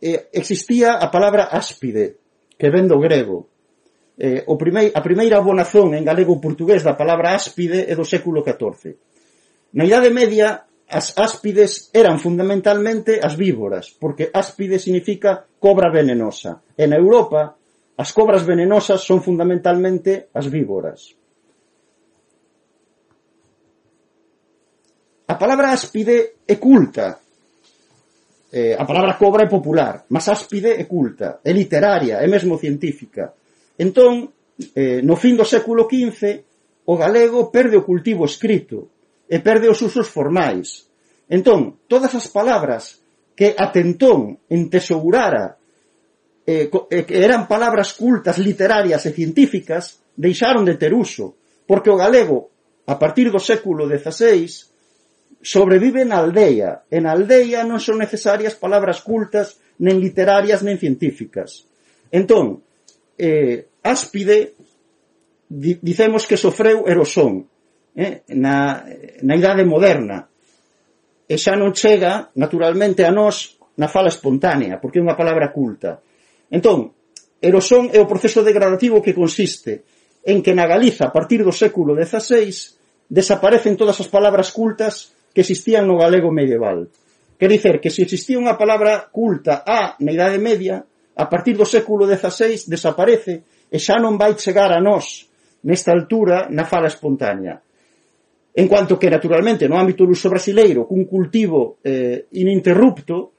eh, existía a palabra áspide, que ven do grego. Eh, o primei, a primeira abonazón en galego-portugués da palabra áspide é do século XIV. Na Idade Media, as áspides eran fundamentalmente as víboras, porque áspide significa cobra venenosa. En Europa, as cobras venenosas son fundamentalmente as víboras. A palabra áspide é culta. Eh, a palabra cobra é popular, mas áspide é culta, é literaria, é mesmo científica. Entón, eh, no fin do século XV, o galego perde o cultivo escrito e perde os usos formais. Entón, todas as palabras que atentón entesourara eh, eh, que eran palabras cultas, literarias e científicas, deixaron de ter uso, porque o galego, a partir do século XVI, sobrevive na aldea, En aldeia aldea non son necesarias palabras cultas, nen literarias, nen científicas. Entón, eh, Áspide di, dicemos que sofreu erosón eh, na, na idade moderna e xa non chega naturalmente a nós na fala espontánea, porque é unha palabra culta. Entón, erosón é o proceso degradativo que consiste en que na Galiza, a partir do século XVI, desaparecen todas as palabras cultas que existían no galego medieval. Quer dicer que se existía unha palabra culta A na Idade Media, a partir do século XVI desaparece e xa non vai chegar a nós nesta altura na fala espontánea. En cuanto que, naturalmente, no ámbito luso brasileiro, cun cultivo eh, ininterrupto,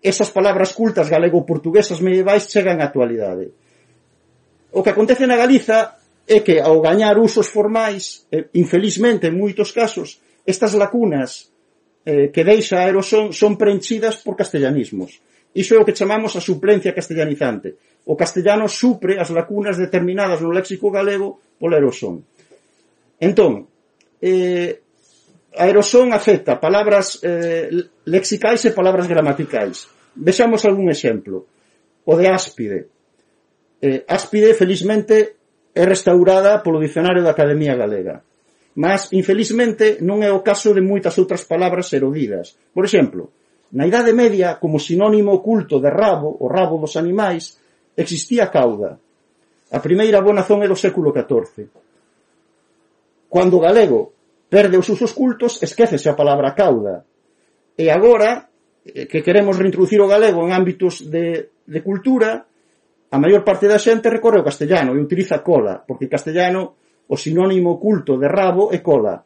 esas palabras cultas galego-portuguesas medievais chegan á actualidade. O que acontece na Galiza é que, ao gañar usos formais, eh, infelizmente, en moitos casos, estas lacunas eh, que deixa a Aerosón son preenchidas por castellanismos. Iso é o que chamamos a suplencia castellanizante. O castellano supre as lacunas determinadas no léxico galego pola Aerosón. Entón, eh, Aerosón afecta palabras eh, lexicais e palabras gramaticais. Vexamos algún exemplo. O de áspide. Eh, áspide, felizmente, é restaurada polo Dicionario da Academia Galega Mas, infelizmente, non é o caso de moitas outras palabras erudidas. Por exemplo, na Idade Media, como sinónimo oculto de rabo, o rabo dos animais, existía cauda. A primeira bonazón é do século XIV. Cando o galego perde os usos cultos, esquecese a palabra cauda. E agora, eh, que queremos reintroducir o galego en ámbitos de, de cultura, a maior parte da xente recorre ao castellano e utiliza cola, porque castellano O sinónimo oculto de rabo é cola.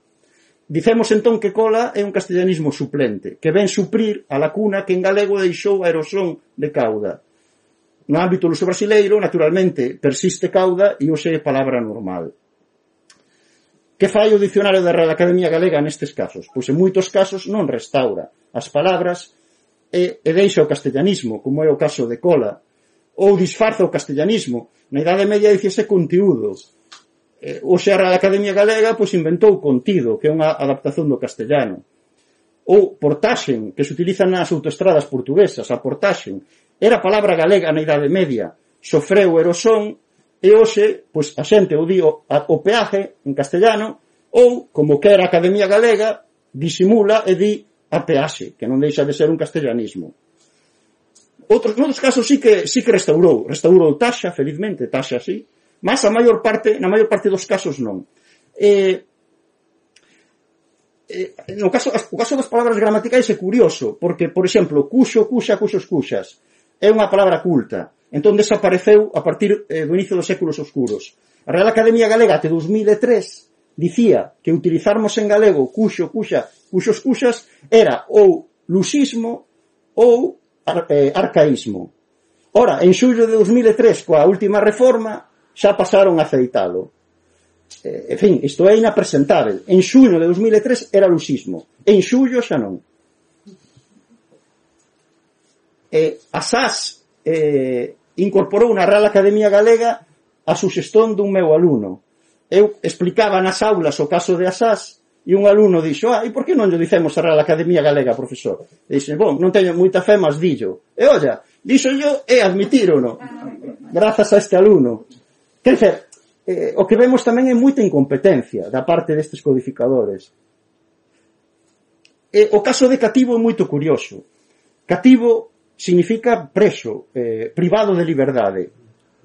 Dicemos entón que cola é un castellanismo suplente, que ven suprir a lacuna que en galego deixou a erosón de cauda. No ámbito luso brasileiro, naturalmente, persiste cauda e hoxe é palabra normal. Que fai o dicionario da Real Academia Galega nestes casos? Pois en moitos casos non restaura as palabras e, e deixa o castellanismo, como é o caso de cola, ou disfarza o castellanismo. Na Idade Media dicese conteúdos, eh, hoxe a Real Academia Galega pois inventou contido, que é unha adaptación do castellano. Ou portaxen, que se utiliza nas autoestradas portuguesas, a portaxen. Era palabra galega na Idade Media, sofreu erosón e hoxe, pois a xente o di o, a, o peaje en castellano ou, como que era a Academia Galega, disimula e di a peaxe, que non deixa de ser un castellanismo. Outros, noutros casos sí que, sí que restaurou, restaurou taxa, felizmente, taxa sí, Mas a maior parte, na maior parte dos casos non. Eh, eh, no caso, o caso das palabras gramaticais é curioso, porque, por exemplo, cuxo, cuxa, cuxos, cuxas, é unha palabra culta. Entón desapareceu a partir eh, do inicio dos séculos oscuros. A Real Academia Galega até 2003 dicía que utilizarmos en galego cuxo, cuxa, cuxos, cuxas era ou luxismo ou ar, eh, arcaísmo. Ora, en xullo de 2003, coa última reforma, xa pasaron a aceitalo. Eh, en fin, isto é inapresentável. En xuño de 2003 era luxismo. En xullo xa non. Eh, a SAS eh, incorporou na Real Academia Galega a suxestón dun meu aluno. Eu explicaba nas aulas o caso de Asás e un aluno dixo, ah, e por que non lle dicemos a Real Academia Galega, profesor? E dixen, bon, non teño moita fe, mas dillo. E olla, dixo yo e admitírono, grazas a este aluno. Quer dizer, eh, o que vemos tamén é moita incompetencia da parte destes codificadores. Eh, o caso de cativo é moito curioso. Cativo significa preso, eh, privado de liberdade.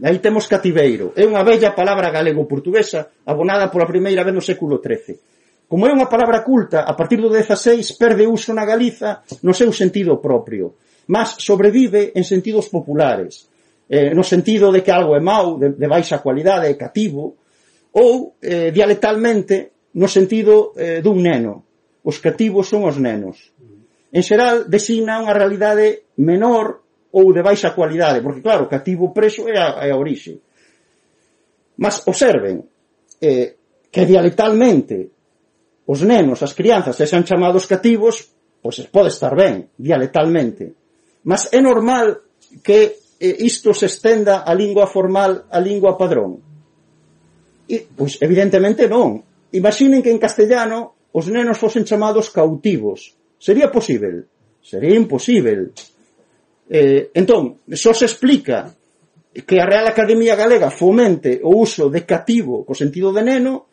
Aí temos cativeiro. É unha bella palabra galego-portuguesa abonada pola primeira vez no século XIII. Como é unha palabra culta, a partir do 16 perde uso na Galiza no seu sentido propio, mas sobrevive en sentidos populares eh, no sentido de que algo é mau, de, de baixa cualidade, é cativo, ou eh, dialectalmente no sentido eh, dun neno. Os cativos son os nenos. En xeral, designa unha realidade menor ou de baixa cualidade, porque claro, cativo preso é a, é a orixe. Mas observen eh, que dialectalmente os nenos, as crianzas, se sean chamados cativos, pois pode estar ben, dialectalmente. Mas é normal que isto se estenda a lingua formal a lingua padrón? E, pois evidentemente non. Imaginen que en castellano os nenos fosen chamados cautivos. Sería posible? Sería imposible. Eh, entón, só se explica que a Real Academia Galega fomente o uso de cativo co sentido de neno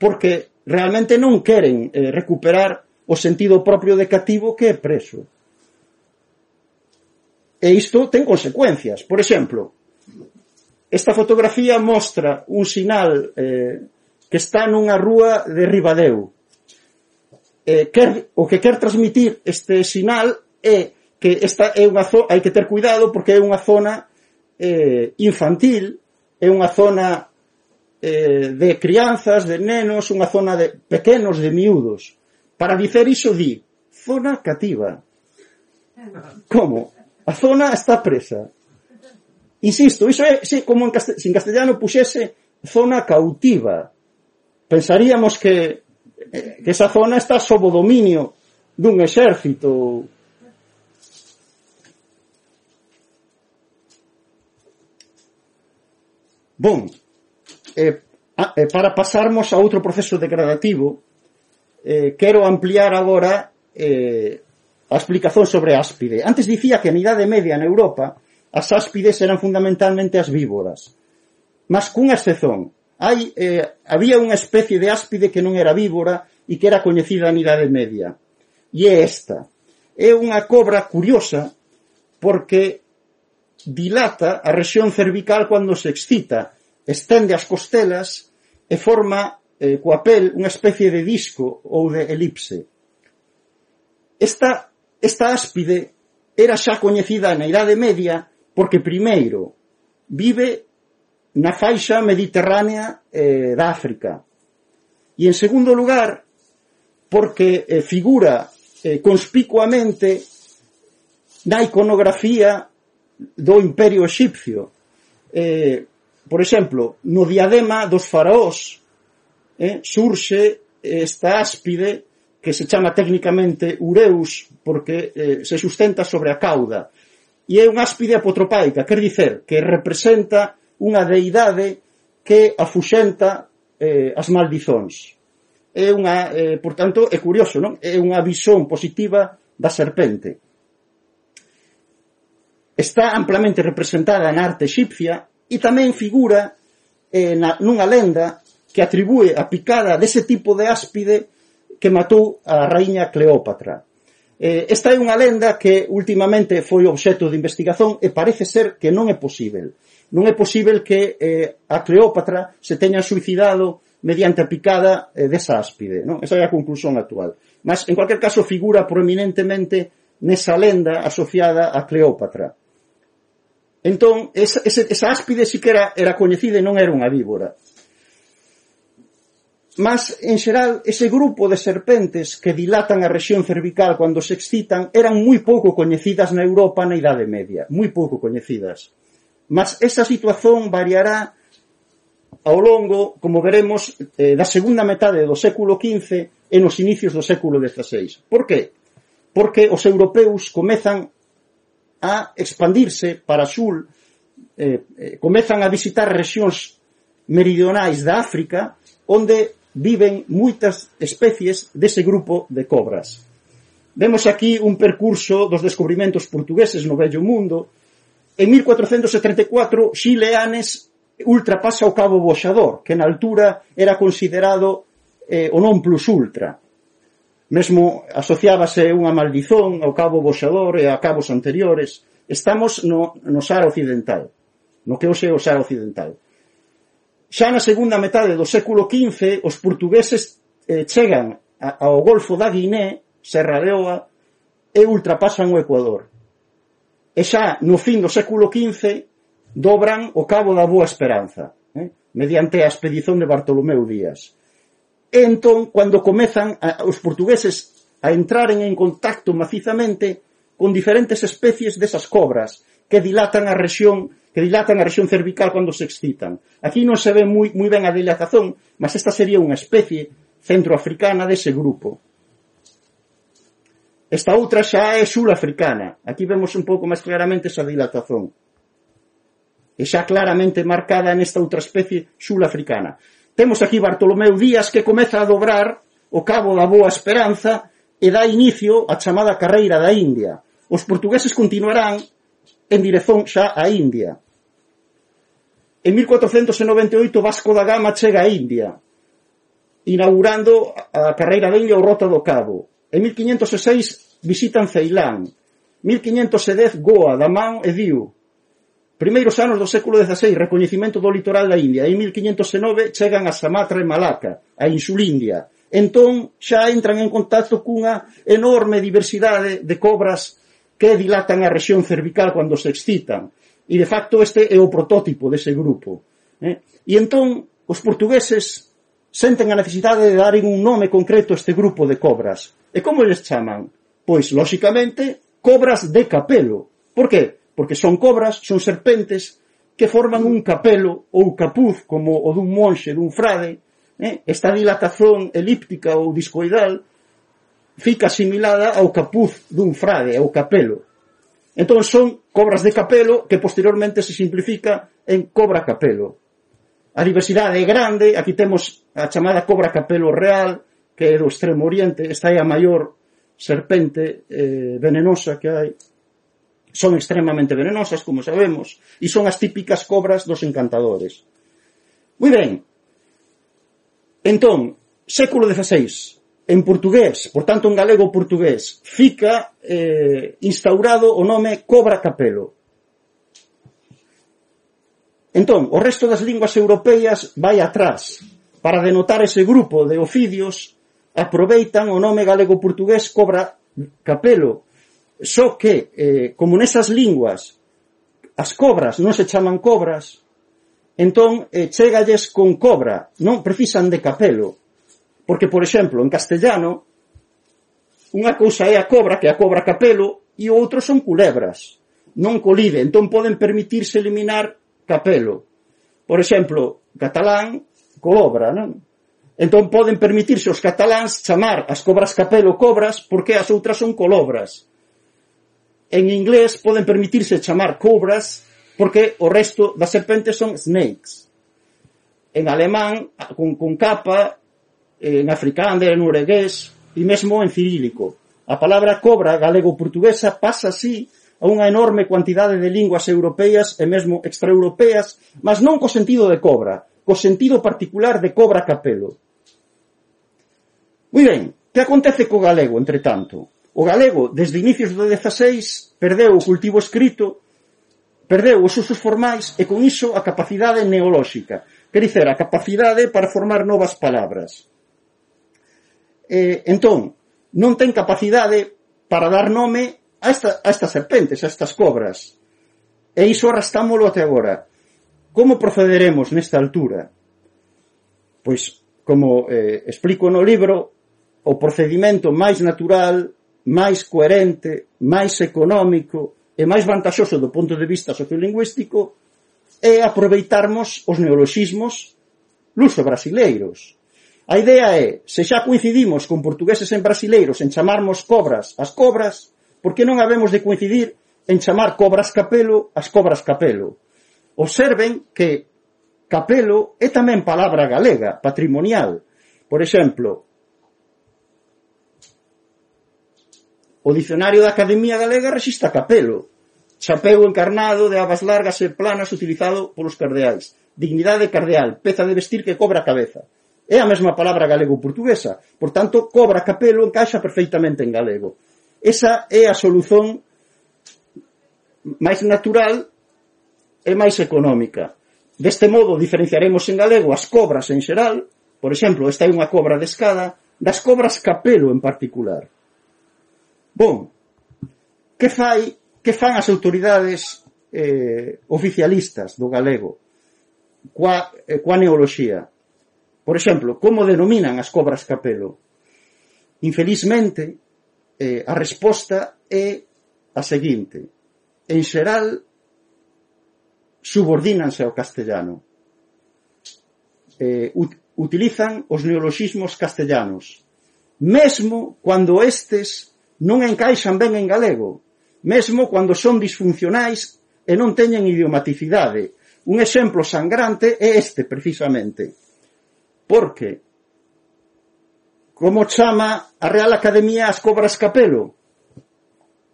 porque realmente non queren eh, recuperar o sentido propio de cativo que é preso. E isto ten consecuencias. Por exemplo, esta fotografía mostra un sinal eh, que está nunha rúa de Ribadeu. Eh, quer, o que quer transmitir este sinal é que esta é unha zona, hai que ter cuidado porque é unha zona eh, infantil, é unha zona eh, de crianzas, de nenos, unha zona de pequenos, de miúdos. Para dicer iso di, zona cativa. Eh, Como? A zona está presa. Insisto, iso é se, como en castellano, se en castellano puxese zona cautiva. Pensaríamos que, que esa zona está sob o dominio dun exército. Bon, eh, eh, para pasarmos a outro proceso degradativo, eh, quero ampliar agora eh, a explicación sobre a áspide. Antes dicía que na Idade Media na Europa as áspides eran fundamentalmente as víboras. Mas cunha excepción. Hai, eh, había unha especie de áspide que non era víbora e que era coñecida na Idade Media. E é esta. É unha cobra curiosa porque dilata a rexión cervical cando se excita, estende as costelas e forma eh, coa pel unha especie de disco ou de elipse. Esta Esta áspide era xa coñecida na Idade Media porque primeiro vive na faixa mediterránea eh, da África. E en segundo lugar, porque eh, figura eh, conspicuamente na iconografía do Imperio Egipcio. Eh, por exemplo, no diadema dos faraós eh, surxe esta áspide que se chama técnicamente ureus porque eh, se sustenta sobre a cauda e é unha áspide apotropaica, quer dicer, que representa unha deidade que afuxenta eh, as maldizóns. É unha, eh, por tanto, é curioso, non? É unha visión positiva da serpente. Está amplamente representada na arte egipcia e tamén figura eh, na, nunha lenda que atribúe a picada dese tipo de áspide que matou a raíña Cleópatra. Eh, esta é unha lenda que últimamente foi obxeto de investigación e parece ser que non é posible. Non é posible que eh, a Cleópatra se teña suicidado mediante a picada eh, desa áspide. Non? Esa é a conclusión actual. Mas, en cualquier caso, figura prominentemente nesa lenda asociada a Cleópatra. Entón, esa, esa áspide siquera era coñecida e non era unha víbora. Mas, en xeral, ese grupo de serpentes que dilatan a rexión cervical cando se excitan eran moi pouco coñecidas na Europa na Idade Media, moi pouco coñecidas. Mas esa situación variará ao longo, como veremos, eh, da segunda metade do século XV e nos inicios do século XVI. Por que? Porque os europeus comezan a expandirse para sul, eh, eh, comezan a visitar rexións meridionais da África, onde viven moitas especies dese grupo de cobras. Vemos aquí un percurso dos descubrimentos portugueses no Vello Mundo. En 1434, Xileanes ultrapasa o Cabo Boxador, que na altura era considerado eh, o non plus ultra. Mesmo asociábase unha maldizón ao Cabo Boxador e a cabos anteriores. Estamos no, no Sara Occidental, no que hoxe é o Sara Occidental. Xa na segunda metade do século XV, os portugueses eh, chegan ao Golfo da Guiné, Serra Leoa, e ultrapasan o Ecuador. E xa no fin do século XV dobran o Cabo da Boa Esperanza, eh? mediante a expedición de Bartolomeu Díaz. E entón, cando comezan a, os portugueses a entraren en contacto macizamente con diferentes especies desas cobras, que dilatan a rexión que dilatan a rexión cervical cando se excitan. Aquí non se ve moi, moi ben a dilatación, mas esta sería unha especie centroafricana dese grupo. Esta outra xa é sulafricana. Aquí vemos un pouco máis claramente esa dilatación. E xa claramente marcada nesta outra especie sulafricana. Temos aquí Bartolomeu Díaz que comeza a dobrar o cabo da Boa Esperanza e dá inicio á chamada carreira da India. Os portugueses continuarán en dirección xa a India. En 1498 Vasco da Gama chega a India, inaugurando a carreira de India ou Rota do Cabo. En 1506 visitan Ceilán. 1510 Goa, Damán e Diu. Primeiros anos do século XVI, recoñecimento do litoral da India. En 1509 chegan a Samatra e Malaca, a Insulindia. Entón xa entran en contacto cunha enorme diversidade de cobras que dilatan a rexión cervical cando se excitan. E, de facto, este é o protótipo dese grupo. Eh? E entón, os portugueses senten a necesidade de dar un nome concreto a este grupo de cobras. E como les chaman? Pois, lóxicamente, cobras de capelo. Por qué? Porque son cobras, son serpentes, que forman un capelo ou capuz, como o dun monxe, dun frade, eh? esta dilatación elíptica ou discoidal, fica asimilada ao capuz dun frade, ao capelo. Entón son cobras de capelo que posteriormente se simplifica en cobra capelo. A diversidade é grande, aquí temos a chamada cobra capelo real, que é do extremo oriente, esta é a maior serpente eh, venenosa que hai. Son extremamente venenosas, como sabemos, e son as típicas cobras dos encantadores. Moi ben, entón, século XVI, en portugués, por tanto en galego portugués, fica eh, instaurado o nome Cobra Capelo. Entón, o resto das linguas europeas vai atrás. Para denotar ese grupo de ofidios, aproveitan o nome galego-portugués Cobra Capelo. Só que, eh, como nesas linguas, as cobras non se chaman cobras, entón eh, chegalles con cobra, non precisan de capelo Porque, por exemplo, en castellano, unha cousa é a cobra, que é a cobra capelo, e outro son culebras. Non colide, entón poden permitirse eliminar capelo. Por exemplo, catalán, cobra, non? Entón poden permitirse os cataláns chamar as cobras capelo cobras porque as outras son colobras. En inglés poden permitirse chamar cobras porque o resto das serpentes son snakes. En alemán, con, con capa, Eh, en africán, en uregués e mesmo en cirílico. A palabra cobra galego-portuguesa pasa así a unha enorme cuantidade de linguas europeas e mesmo extraeuropeas, mas non co sentido de cobra, co sentido particular de cobra capelo. Moi ben, que acontece co galego, entre tanto? O galego, desde inicios do 16, perdeu o cultivo escrito, perdeu os usos formais e con iso a capacidade neolóxica, quer dizer, a capacidade para formar novas palabras eh, entón, non ten capacidade para dar nome a, esta, a estas serpentes, a estas cobras. E iso arrastámolo até agora. Como procederemos nesta altura? Pois, como eh, explico no libro, o procedimento máis natural, máis coherente, máis económico e máis vantaxoso do punto de vista sociolingüístico é aproveitarmos os neoloxismos luso-brasileiros. A idea é, se xa coincidimos con portugueses en brasileiros en chamarmos cobras as cobras, por que non habemos de coincidir en chamar cobras capelo as cobras capelo? Observen que capelo é tamén palabra galega, patrimonial. Por exemplo, o dicionario da Academia Galega resista capelo, chapeu encarnado de abas largas e planas utilizado polos cardeais, dignidade cardeal, peza de vestir que cobra a cabeza. É a mesma palabra galego-portuguesa. Por tanto, cobra capelo encaixa perfeitamente en galego. Esa é a solución máis natural e máis económica. Deste modo, diferenciaremos en galego as cobras en xeral, por exemplo, esta é unha cobra de escada, das cobras capelo en particular. Bon, que fai que fan as autoridades eh, oficialistas do galego coa, eh, coa neoloxía? Por exemplo, como denominan as cobras capelo? Infelizmente, eh, a resposta é a seguinte. En xeral, subordínanse ao castellano. Eh, ut utilizan os neoloxismos castellanos, mesmo cando estes non encaixan ben en galego, mesmo cando son disfuncionais e non teñen idiomaticidade. Un exemplo sangrante é este, precisamente. Porque como chama a Real Academia as cobras capelo?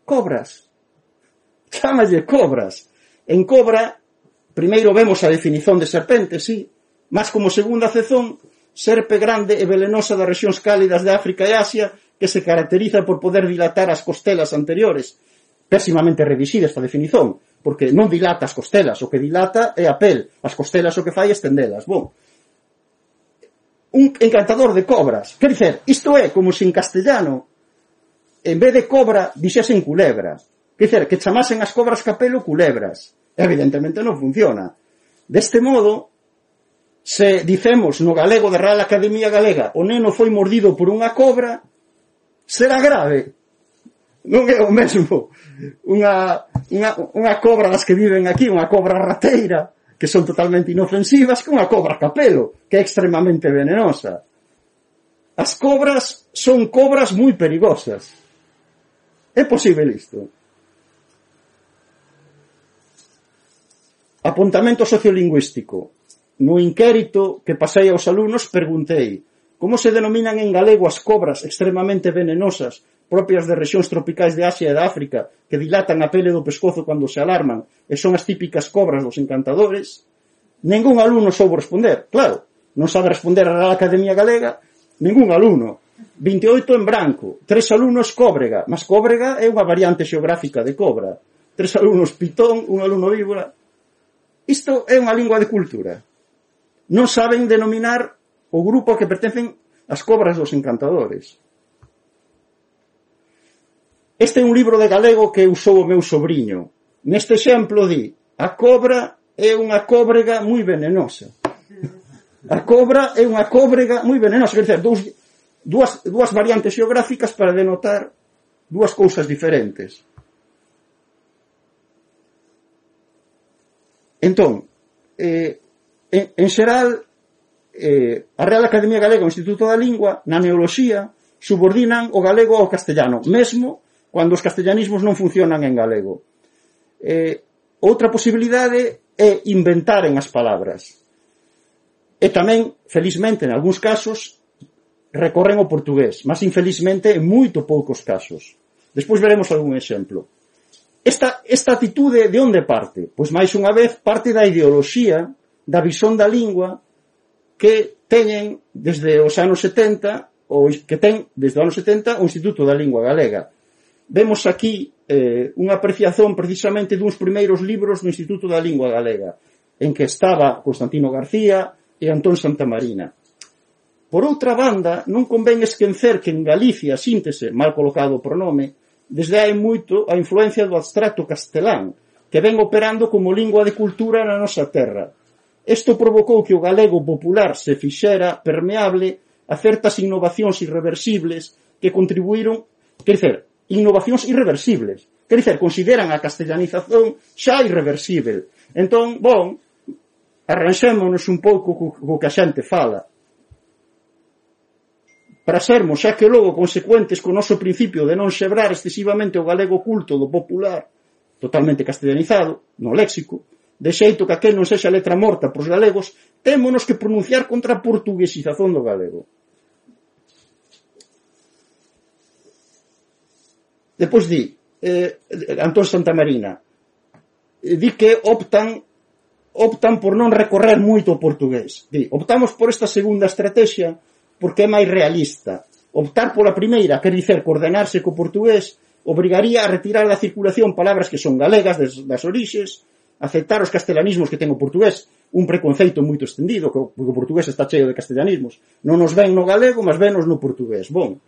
Cobras. Chámalle cobras. En cobra, primeiro vemos a definición de serpente, sí, mas como segunda cezón, serpe grande e velenosa das rexións cálidas de África e Asia, que se caracteriza por poder dilatar as costelas anteriores. Pésimamente revisida esta definición, porque non dilata as costelas, o que dilata é a pel, as costelas o que fai é estendelas. Bon, un encantador de cobras. Quer dizer, isto é como se en castellano, en vez de cobra, dixesen culebra. Quer dizer, que chamasen as cobras capelo culebras. Evidentemente non funciona. Deste modo, se dicemos no galego da Real Academia Galega o neno foi mordido por unha cobra, será grave. Non é o mesmo unha, unha, unha cobra das que viven aquí, unha cobra rateira, que son totalmente inofensivas que unha cobra capelo, que é extremamente venenosa. As cobras son cobras moi perigosas. É posible isto. Apuntamento sociolingüístico. No inquérito que pasei aos alumnos preguntei como se denominan en galego as cobras extremamente venenosas propias de rexións tropicais de Asia e de África, que dilatan a pele do pescozo cando se alarman, e son as típicas cobras dos encantadores, ningún alumno soubo responder, claro, non sabe responder a Real Academia Galega, ningún alumno. 28 en branco, tres alumnos cóbrega, mas cóbrega é unha variante xeográfica de cobra, tres alumnos pitón, un alumno víbora. Isto é unha lingua de cultura. Non saben denominar o grupo que pertencen as cobras dos encantadores. Este é un libro de galego que usou o meu sobrinho. Neste exemplo di, a cobra é unha cóbrega moi venenosa. A cobra é unha cóbrega moi venenosa, quer dizer, dous, dúas, dúas variantes xeográficas para denotar dúas cousas diferentes. Entón, eh, en, en xeral, eh, a Real Academia Galega, o Instituto da Lingua, na neoloxía, subordinan o galego ao castellano, mesmo cando os castellanismos non funcionan en galego. Eh, outra posibilidade é inventaren as palabras. E tamén, felizmente, en algúns casos, recorren ao portugués, mas infelizmente en moito poucos casos. Despois veremos algún exemplo. Esta, esta atitude de onde parte? Pois máis unha vez parte da ideoloxía, da visón da lingua que teñen desde os anos 70 ou que ten desde os anos 70 o Instituto da Lingua Galega vemos aquí eh, unha apreciación precisamente duns primeiros libros do Instituto da Lingua Galega, en que estaba Constantino García e Antón Santamarina. Por outra banda, non convén esquecer que en Galicia, síntese, mal colocado o pronome, desde hai moito a influencia do abstracto castelán, que ven operando como lingua de cultura na nosa terra. Isto provocou que o galego popular se fixera permeable a certas innovacións irreversibles que contribuíron, quer dizer, innovacións irreversibles. Quer dizer, consideran a castellanización xa irreversible. Entón, bon, arranxémonos un pouco co, co que a xente fala para sermos, xa que logo, consecuentes co noso principio de non xebrar excesivamente o galego culto do popular, totalmente castellanizado, no léxico, de xeito que aquel non sexa letra morta para os galegos, témonos que pronunciar contra a portuguesización do galego. Depois di, eh, Antón Santamarina, eh, di que optan optan por non recorrer moito ao portugués. Di, optamos por esta segunda estrategia porque é máis realista. Optar pola primeira, quer dicer, coordenarse co portugués, obrigaría a retirar da circulación palabras que son galegas des, das orixes, aceptar os castelanismos que ten o portugués, un preconceito moito extendido, que o, o portugués está cheio de castelanismos. Non nos ven no galego, mas venos no portugués. Bon,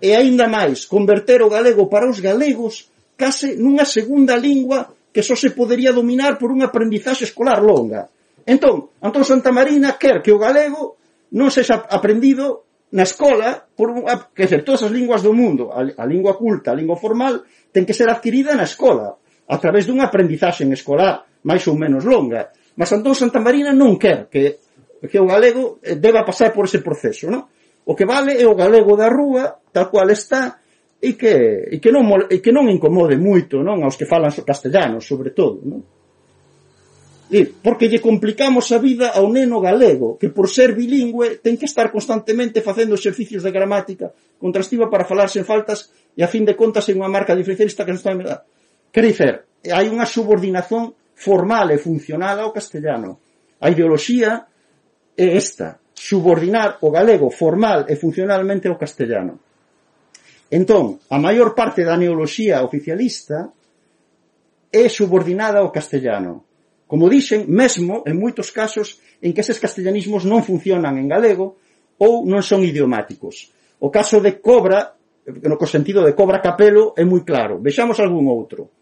e aínda máis, converter o galego para os galegos case nunha segunda lingua que só se podería dominar por unha aprendizaxe escolar longa. Entón, Antón Santa Marina quer que o galego non sexa aprendido na escola por unha, que ser, todas as linguas do mundo, a, a lingua culta, a lingua formal, ten que ser adquirida na escola, a través dunha aprendizaxe en escolar máis ou menos longa. Mas Antón Santa Marina non quer que, que o galego eh, deba pasar por ese proceso, non? O que vale é o galego da rúa, tal cual está, e que, e que, non, e que non incomode moito non aos que falan castellano, sobre todo. Non? E porque lle complicamos a vida ao neno galego, que por ser bilingüe ten que estar constantemente facendo exercicios de gramática contrastiva para falar sen faltas e a fin de contas en unha marca diferencialista que non está en verdad. Querifer, hai unha subordinación formal e funcional ao castellano. A ideoloxía é esta subordinar o galego formal e funcionalmente ao castellano. Entón, a maior parte da neoloxía oficialista é subordinada ao castellano. Como dixen, mesmo en moitos casos en que eses castellanismos non funcionan en galego ou non son idiomáticos. O caso de cobra, no co sentido de cobra capelo, é moi claro. Vexamos algún outro.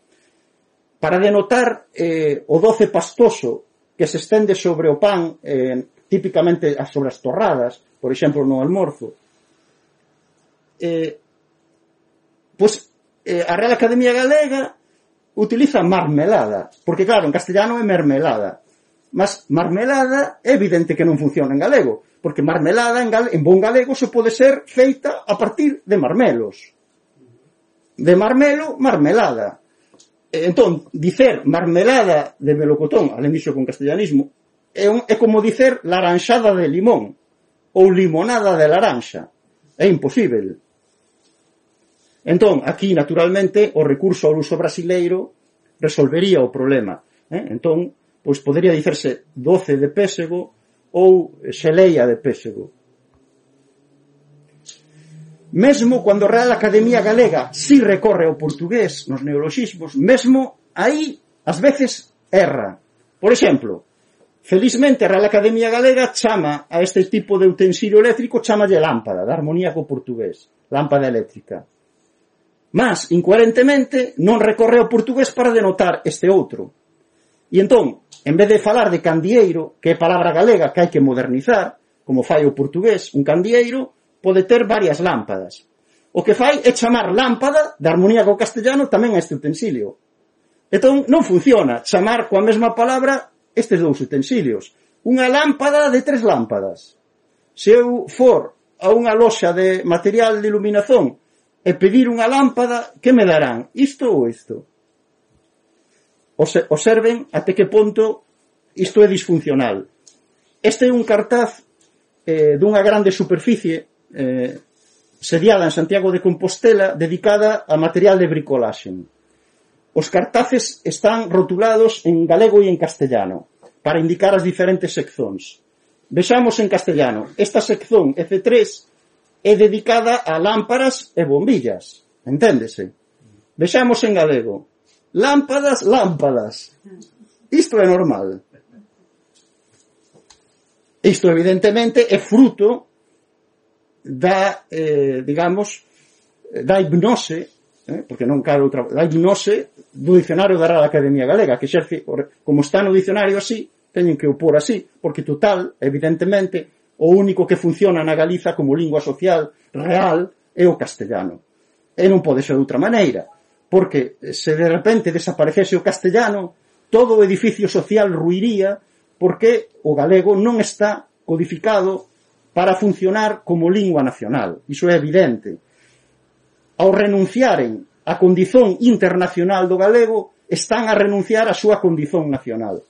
Para denotar eh, o doce pastoso que se estende sobre o pan eh, típicamente as sobre as torradas, por exemplo, no almorzo. Eh, pois eh, a Real Academia Galega utiliza marmelada, porque claro, en castellano é mermelada, mas marmelada é evidente que non funciona en galego, porque marmelada en, gal en bon galego se pode ser feita a partir de marmelos. De marmelo, marmelada. Entón, dicer marmelada de melocotón, alén dixo con castellanismo, é, un, é como dicer laranxada de limón ou limonada de laranxa. É imposible. Entón, aquí, naturalmente, o recurso ao uso brasileiro resolvería o problema. Eh? Entón, pois podería dicerse doce de pésego ou xeleia de pésego. Mesmo cando a Real Academia Galega si recorre ao portugués nos neoloxismos, mesmo aí ás veces erra. Por exemplo, Felizmente a Real Academia Galega chama a este tipo de utensilio eléctrico, chamalle lámpara, da armonía co portugués, lámpara eléctrica. Mas, incoherentemente, non recorre ao portugués para denotar este outro. E entón, en vez de falar de candieiro, que é palabra galega que hai que modernizar, como fai o portugués, un candieiro pode ter varias lámpadas. O que fai é chamar lámpada da armonía co castellano tamén a este utensilio. Entón, non funciona chamar coa mesma palabra estes dous utensilios. Unha lámpada de tres lámpadas. Se eu for a unha loxa de material de iluminación e pedir unha lámpada, que me darán? Isto ou isto? Observen até que ponto isto é disfuncional. Este é un cartaz eh, dunha grande superficie eh, sediada en Santiago de Compostela dedicada a material de bricolaxen Os cartaces están rotulados en galego e en castellano para indicar as diferentes seccións. Vexamos en castellano. Esta sección F3 é dedicada a lámparas e bombillas. Enténdese? Vexamos en galego. Lámpadas, lámpadas. Isto é normal. Isto evidentemente é fruto da, eh, digamos, da hipnose, eh, porque non cabe outra, da hipnose do dicionario da Real Academia Galega, que xerce, como está no dicionario así, teñen que opor así, porque total, evidentemente, o único que funciona na Galiza como lingua social real é o castellano. E non pode ser de outra maneira, porque eh, se de repente desaparecese o castellano, todo o edificio social ruiría porque o galego non está codificado para funcionar como lingua nacional. Iso é evidente. Ao renunciaren a condición internacional do galego, están a renunciar a súa condición nacional.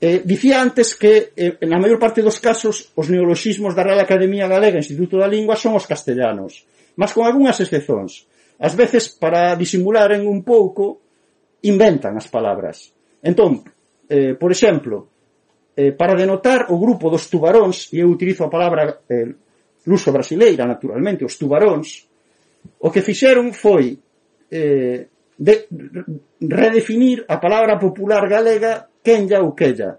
Eh, dicía antes que eh, na maior parte dos casos os neoloxismos da Real Academia Galega e Instituto da Lingua son os castellanos, mas con algunhas excepcións. Ás veces, para disimularen un pouco, inventan as palabras. Entón, eh, por exemplo, eh, para denotar o grupo dos tubaróns, e eu utilizo a palabra eh, luso brasileira, naturalmente, os tubaróns, o que fixeron foi eh, de, redefinir a palabra popular galega quenlla ou quella.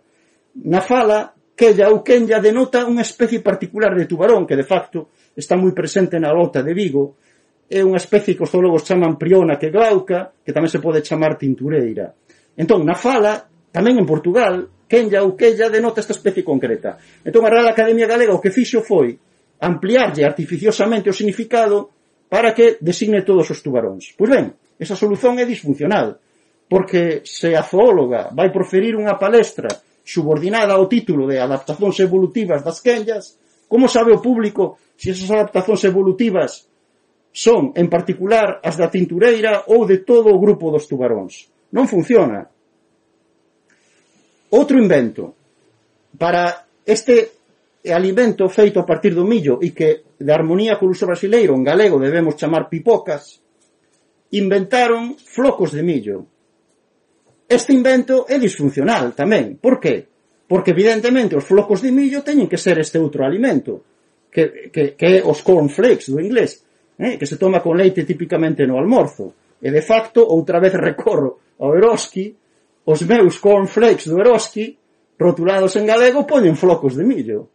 Na fala, quella ou quenlla denota unha especie particular de tubarón que, de facto, está moi presente na lota de Vigo, é unha especie que os zoólogos chaman priona que glauca, que tamén se pode chamar tintureira. Entón, na fala, tamén en Portugal, quenlla ou quella denota esta especie concreta. Entón, a Real Academia Galega o que fixo foi ampliarlle artificiosamente o significado para que designe todos os tubaróns. Pois ben, esa solución é disfuncional, porque se a zoóloga vai proferir unha palestra subordinada ao título de adaptacións evolutivas das quenllas, como sabe o público se esas adaptacións evolutivas son, en particular, as da tintureira ou de todo o grupo dos tubaróns? Non funciona. Outro invento para este e alimento feito a partir do millo e que de armonía co uso brasileiro en galego debemos chamar pipocas, inventaron flocos de millo. Este invento é disfuncional tamén. Por que? Porque evidentemente os flocos de millo teñen que ser este outro alimento, que, que, que é os cornflakes do inglés, eh? que se toma con leite típicamente no almorzo. E de facto, outra vez recorro ao Eroski, os meus cornflakes do Eroski, rotulados en galego, poñen flocos de millo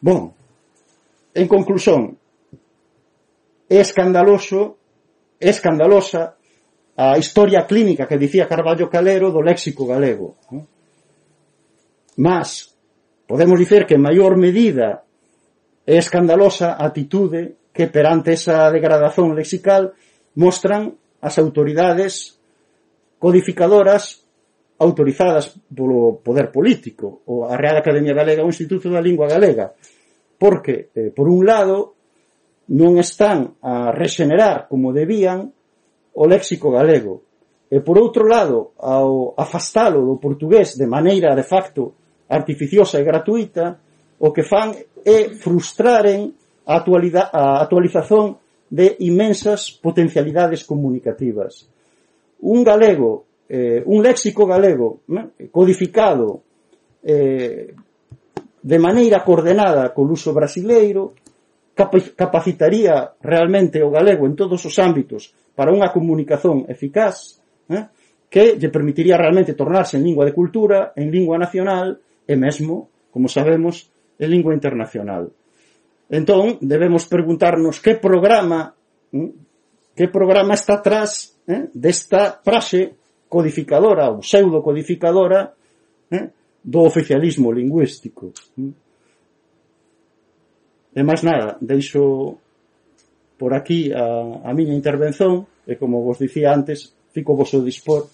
Bon, en conclusión, é escandaloso, é escandalosa a historia clínica que dicía Carballo Calero do léxico galego. Non? Mas, podemos dicer que en maior medida é escandalosa a atitude que perante esa degradación lexical mostran as autoridades codificadoras autorizadas polo poder político ou a Real Academia Galega o Instituto da Lingua Galega porque, eh, por un lado, non están a rexenerar como debían o léxico galego e, por outro lado, ao afastalo do portugués de maneira de facto artificiosa e gratuita, o que fan é frustraren a, actualidade, a actualización de imensas potencialidades comunicativas. Un galego eh, un léxico galego né? codificado eh, de maneira coordenada co uso brasileiro capacitaría realmente o galego en todos os ámbitos para unha comunicación eficaz né? que lle permitiría realmente tornarse en lingua de cultura, en lingua nacional e mesmo, como sabemos, en lingua internacional. Entón, debemos preguntarnos que programa ¿eh? que programa está atrás eh, desta frase codificadora ou pseudocodificadora eh, do oficialismo lingüístico. E máis nada, deixo por aquí a, a miña intervención e como vos dicía antes, fico vos o dispor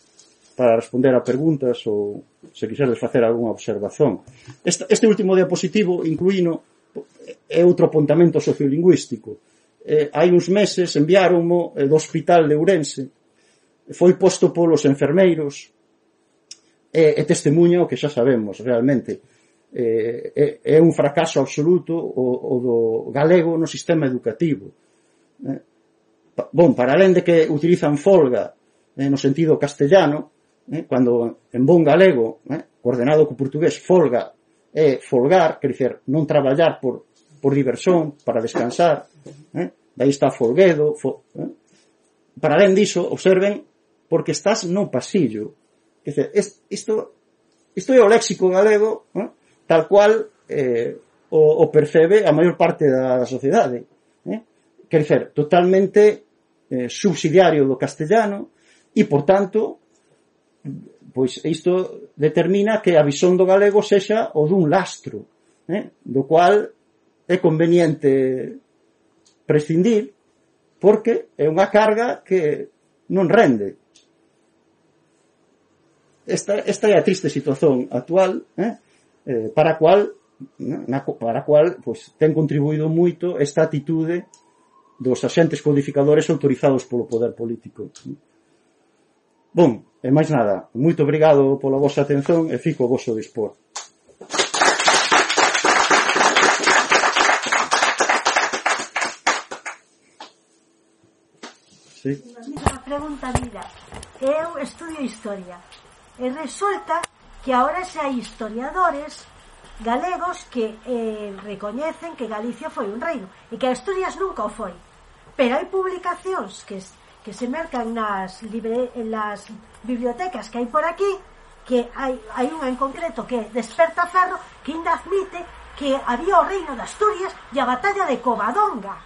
para responder a preguntas ou se quiserdes facer algunha observación. Este, este último diapositivo incluíno é outro apuntamento sociolingüístico. Eh, hai uns meses enviáronmo eh, do Hospital de Ourense foi posto polos enfermeiros e, e testemunha o que xa sabemos realmente é, é, é un fracaso absoluto o, o do galego no sistema educativo bon, para além de que utilizan folga eh, no sentido castellano eh, cando en bon galego eh, coordenado co portugués folga é folgar, quer dizer, non traballar por, por diversión, para descansar eh? dai está folguedo fo, eh? para além diso, observen porque estás no pasillo. Quer dizer, isto, isto é o léxico galego, eh? tal cual eh, o, o percebe a maior parte da, da sociedade. Eh? Quer dizer, totalmente eh, subsidiario do castellano e, por tanto, pois isto determina que a visón do galego sexa o dun lastro, eh? do cual é conveniente prescindir porque é unha carga que non rende esta, esta é a triste situación actual eh, eh, para a cual na, para a cual pois, ten contribuído moito esta atitude dos axentes codificadores autorizados polo poder político. Bom, e máis nada, moito obrigado pola vosa atención e fico a vosso dispor. Sí. Unha pregunta, mira, eu estudio historia, E resulta que ahora xa hai historiadores galegos que eh, recoñecen que Galicia foi un reino e que Asturias nunca o foi. Pero hai publicacións que, que se mercan nas, libre, en las bibliotecas que hai por aquí que hai, hai unha en concreto que desperta ferro que ainda admite que había o reino de Asturias e a batalla de Covadonga.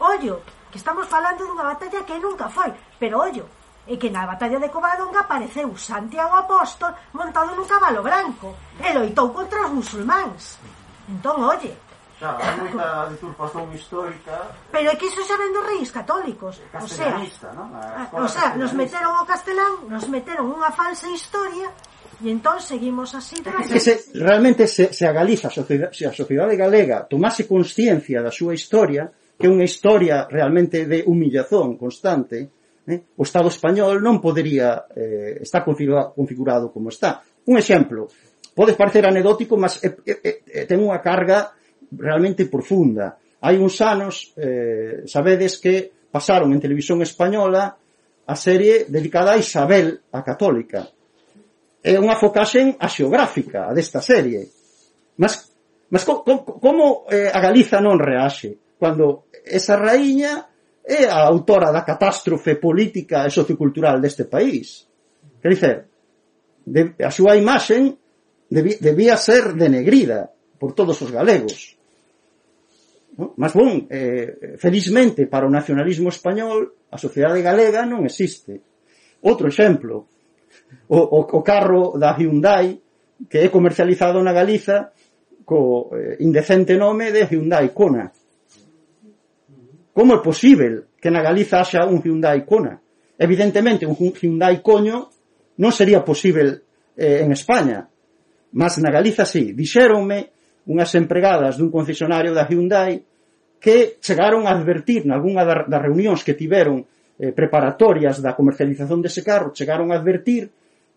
Ollo, que estamos falando dunha batalla que nunca foi, pero ollo, e que na batalla de Covadonga apareceu Santiago Apóstol montado nun cabalo branco e loitou contra os musulmáns. Entón, oye, Xa, hai moita deturpación histórica... Pero é que iso xa ven dos reis católicos. O sea, non? Ah, o sea, nos meteron o castelán, nos meteron unha falsa historia E entón seguimos así que se, Realmente se, se a Galiza se a sociedade galega tomase consciencia da súa historia que é unha historia realmente de humillazón constante Eh? O Estado español non podería eh, estar configurado, configurado como está. Un exemplo, pode parecer anedótico, mas eh, eh, eh, ten unha carga realmente profunda. Hai uns anos, eh, sabedes que pasaron en televisión española a serie dedicada a Isabel, a católica. É unha focaxen a xeográfica desta serie. Mas, mas co, co, como eh, a Galiza non reaxe? Cando esa raíña é a autora da catástrofe política e sociocultural deste país. Quer dizer, de, a súa imaxen debi, debía ser denegrida por todos os galegos. No? Mas bon, eh, felizmente para o nacionalismo español a sociedade galega non existe. Outro exemplo, o, o, o carro da Hyundai que é comercializado na Galiza co eh, indecente nome de Hyundai Kona Como é posible que na Galiza haxa un Hyundai Kona? Evidentemente, un Hyundai Coño non sería posible eh, en España, mas na Galiza sí. Dixéronme unhas empregadas dun concesionario da Hyundai que chegaron a advertir nalgúna das reunións que tiveron eh, preparatorias da comercialización dese carro, chegaron a advertir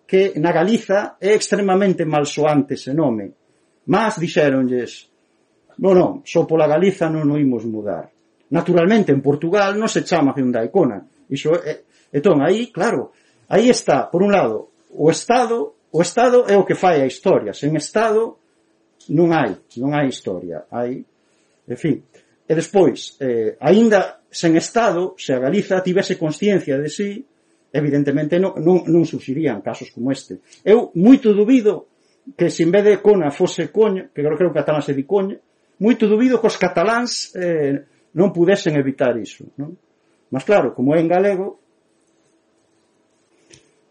que na Galiza é extremamente malsoante ese nome. Mas dixéronlles, non, non, só pola Galiza non o imos mudar. Naturalmente, en Portugal non se chama Hyundai Kona. Iso é, entón, aí, claro, aí está, por un lado, o Estado, o Estado é o que fai a historia. Sen Estado non hai, non hai historia. Hai, en fin. E despois, eh, aínda sen Estado, se a Galiza tivese consciencia de si, sí, evidentemente non, non, non surgirían casos como este. Eu moito dubido que se en vez de Cona fose Coña, que creo, que que catalán se di Coña, moito dubido que os cataláns eh, non pudesen evitar iso. Non? Mas claro, como é en galego,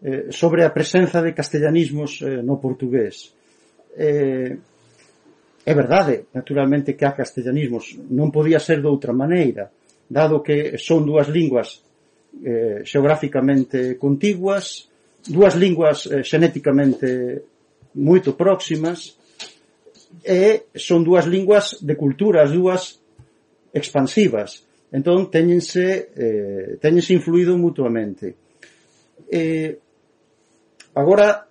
eh, sobre a presenza de castellanismos eh, no portugués. Eh, é verdade, naturalmente, que há castellanismos. Non podía ser de outra maneira, dado que son dúas linguas eh, xeográficamente contiguas, dúas linguas eh, xenéticamente moito próximas, e son dúas linguas de culturas, dúas expansivas. Entón, teñense, eh, teñense influído mutuamente. Eh, agora,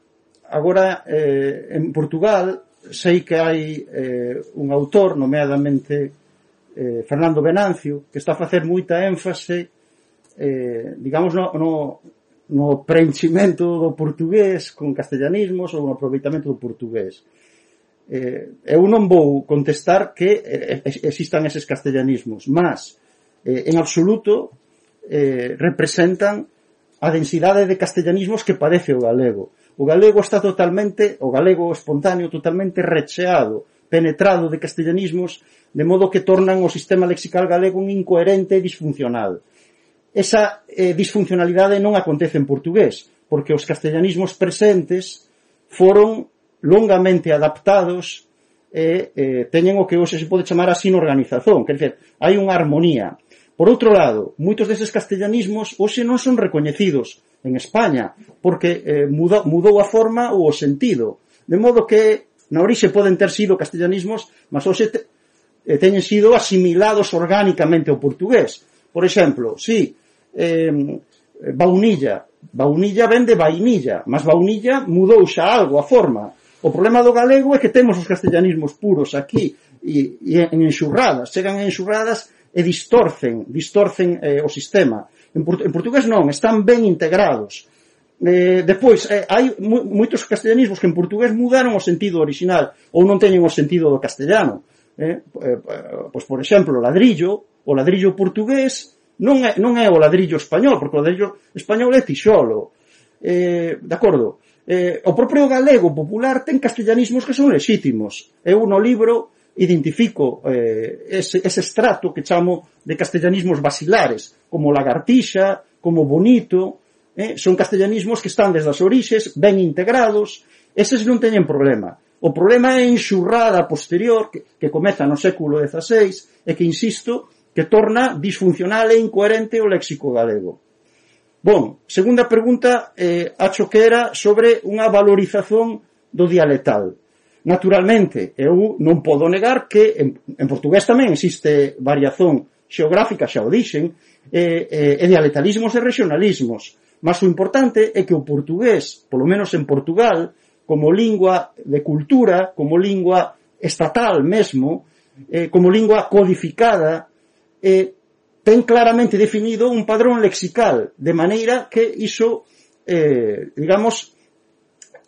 agora eh, en Portugal sei que hai eh, un autor, nomeadamente eh, Fernando Venancio, que está a facer moita énfase eh, digamos no, no, no preenchimento do portugués con castellanismos ou no aproveitamento do portugués. Eh, eh, eu non vou contestar que eh, existan eses castellanismos, mas eh, en absoluto eh, representan a densidade de castellanismos que padece o galego. O galego está totalmente, o galego espontáneo totalmente recheado, penetrado de castellanismos, de modo que tornan o sistema lexical galego un incoherente e disfuncional. Esa eh, disfuncionalidade non acontece en portugués, porque os castellanismos presentes foron longamente adaptados e eh, teñen o que hoxe se pode chamar a sinorganización, quer dizer, hai unha armonía. Por outro lado, moitos deses castellanismos hoxe non son recoñecidos en España, porque eh, mudou, mudou a forma ou o sentido. De modo que na orixe poden ter sido castellanismos, mas hoxe te, eh, teñen sido asimilados orgánicamente ao portugués. Por exemplo, si eh, baunilla, baunilla vende vainilla, mas baunilla mudou xa algo a forma O problema do galego é que temos os castellanismos puros aquí e, e en enxurradas, chegan enxurradas e distorcen, distorcen eh, o sistema. En, port en portugués non, están ben integrados. Eh, depois, eh, hai moitos castellanismos que en portugués mudaron o sentido original ou non teñen o sentido do castellano. Eh, eh, pois, por exemplo, o ladrillo, o ladrillo portugués non é, non é o ladrillo español, porque o ladrillo español é tixolo. Eh, de acordo? eh, o propio galego popular ten castellanismos que son lexítimos. Eu no libro identifico eh, ese, ese estrato que chamo de castellanismos basilares, como lagartixa, como bonito, eh, son castellanismos que están desde as orixes, ben integrados, eses non teñen problema. O problema é a enxurrada posterior que, que comeza no século XVI e que, insisto, que torna disfuncional e incoherente o léxico galego. Bon, segunda pregunta, eh, acho que era sobre unha valorización do dialectal. Naturalmente, eu non podo negar que en, en portugués tamén existe variación xeográfica, xa o dixen, e, e, e dialectalismos e regionalismos. Mas o importante é que o portugués, polo menos en Portugal, como lingua de cultura, como lingua estatal mesmo, eh, como lingua codificada, eh, ten claramente definido un padrón lexical, de maneira que iso, eh, digamos,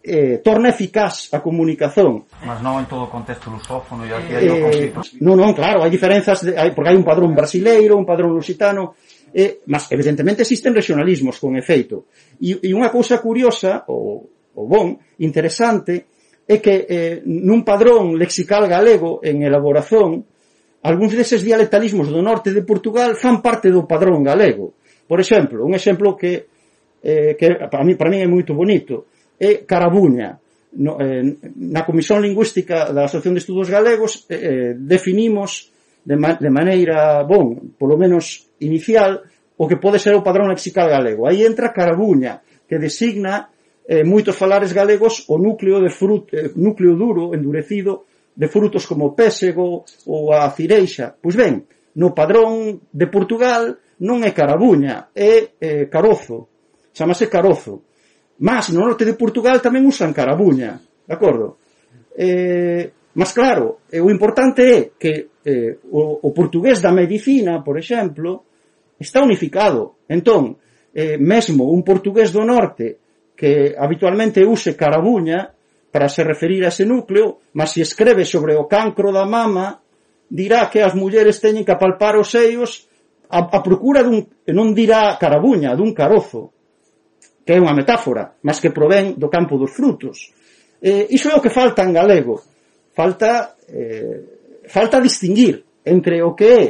eh, torna eficaz a comunicación. Mas non en todo o contexto lusófono e aquí hai eh, conflito. Non, non, claro, hai diferenzas, de, hai, porque hai un padrón brasileiro, un padrón lusitano, eh, mas evidentemente existen regionalismos con efeito. E, e unha cousa curiosa, ou, ou bon, interesante, é que eh, nun padrón lexical galego en elaboración Algúns deses dialectalismos do norte de Portugal fan parte do padrón galego. Por exemplo, un exemplo que, eh, que para, mí, para mí é moito bonito é Carabuña. No, eh, na Comisión Lingüística da Asociación de Estudos Galegos eh, eh, definimos de, ma de maneira, bon, polo menos inicial, o que pode ser o padrón lexical galego. Aí entra Carabuña, que designa eh, moitos falares galegos o núcleo de frut, eh, núcleo duro, endurecido, de frutos como o pésego ou a cireixa. Pois ben, no padrón de Portugal non é carabuña, é eh, carozo. Chamase carozo. Mas no norte de Portugal tamén usan carabuña, de acordo? Eh, mas claro, eh, o importante é que eh, o, o portugués da medicina, por exemplo, está unificado. Entón, eh, mesmo un portugués do norte que habitualmente use carabuña, para se referir a ese núcleo, mas se escreve sobre o cancro da mama, dirá que as mulleres teñen que apalpar os seios a, a procura dun, non dirá carabuña, dun carozo, que é unha metáfora, mas que provén do campo dos frutos. Eh, iso é o que falta en galego. Falta, eh, falta distinguir entre o que é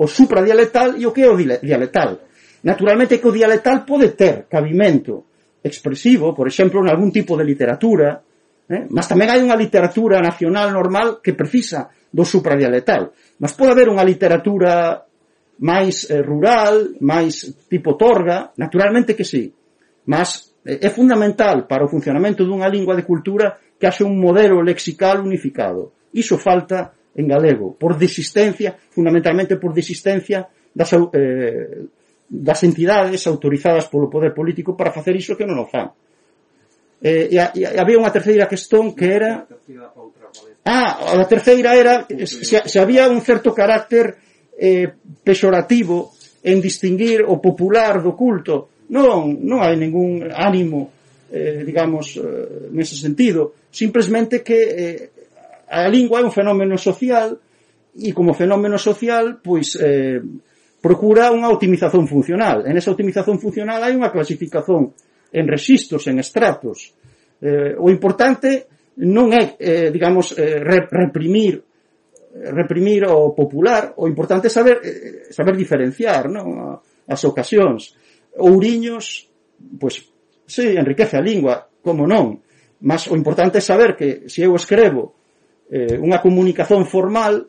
o supradialectal e o que é o dialectal. Naturalmente que o dialectal pode ter cabimento expresivo, por exemplo, en algún tipo de literatura, Eh? Mas tamén hai unha literatura nacional normal que precisa do supradialetal. Mas pode haber unha literatura máis eh, rural, máis tipo torga, naturalmente que sí. Mas eh, é fundamental para o funcionamento dunha lingua de cultura que haxe un modelo lexical unificado. Iso falta en galego, por desistencia, fundamentalmente por desistencia das, eh, das entidades autorizadas polo poder político para facer iso que non o fan. Eh, e, e, e había unha terceira questón que era Ah, a terceira era se, se había un certo carácter eh, pexorativo en distinguir o popular do culto. Non, non hai ningún ánimo, eh, digamos, eh, nese sentido. Simplemente que eh, a lingua é un fenómeno social e como fenómeno social, pois, eh, procura unha optimización funcional. En esa optimización funcional hai unha clasificación en rexistos, en estratos. Eh, o importante non é, eh, digamos, eh, reprimir reprimir o popular, o importante é saber, eh, saber diferenciar non? as ocasións. Ouriños, pois, sí, enriquece a lingua, como non, mas o importante é saber que se eu escrevo eh, unha comunicación formal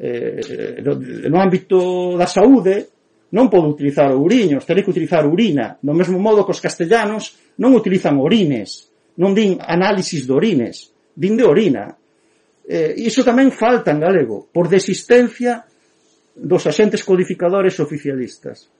eh, no, no ámbito da saúde, non podo utilizar ouriños, terei que utilizar urina. Do mesmo modo que os castellanos non utilizan orines, non din análisis de orines, din de orina. Eh, iso tamén falta en galego, por desistencia dos axentes codificadores oficialistas.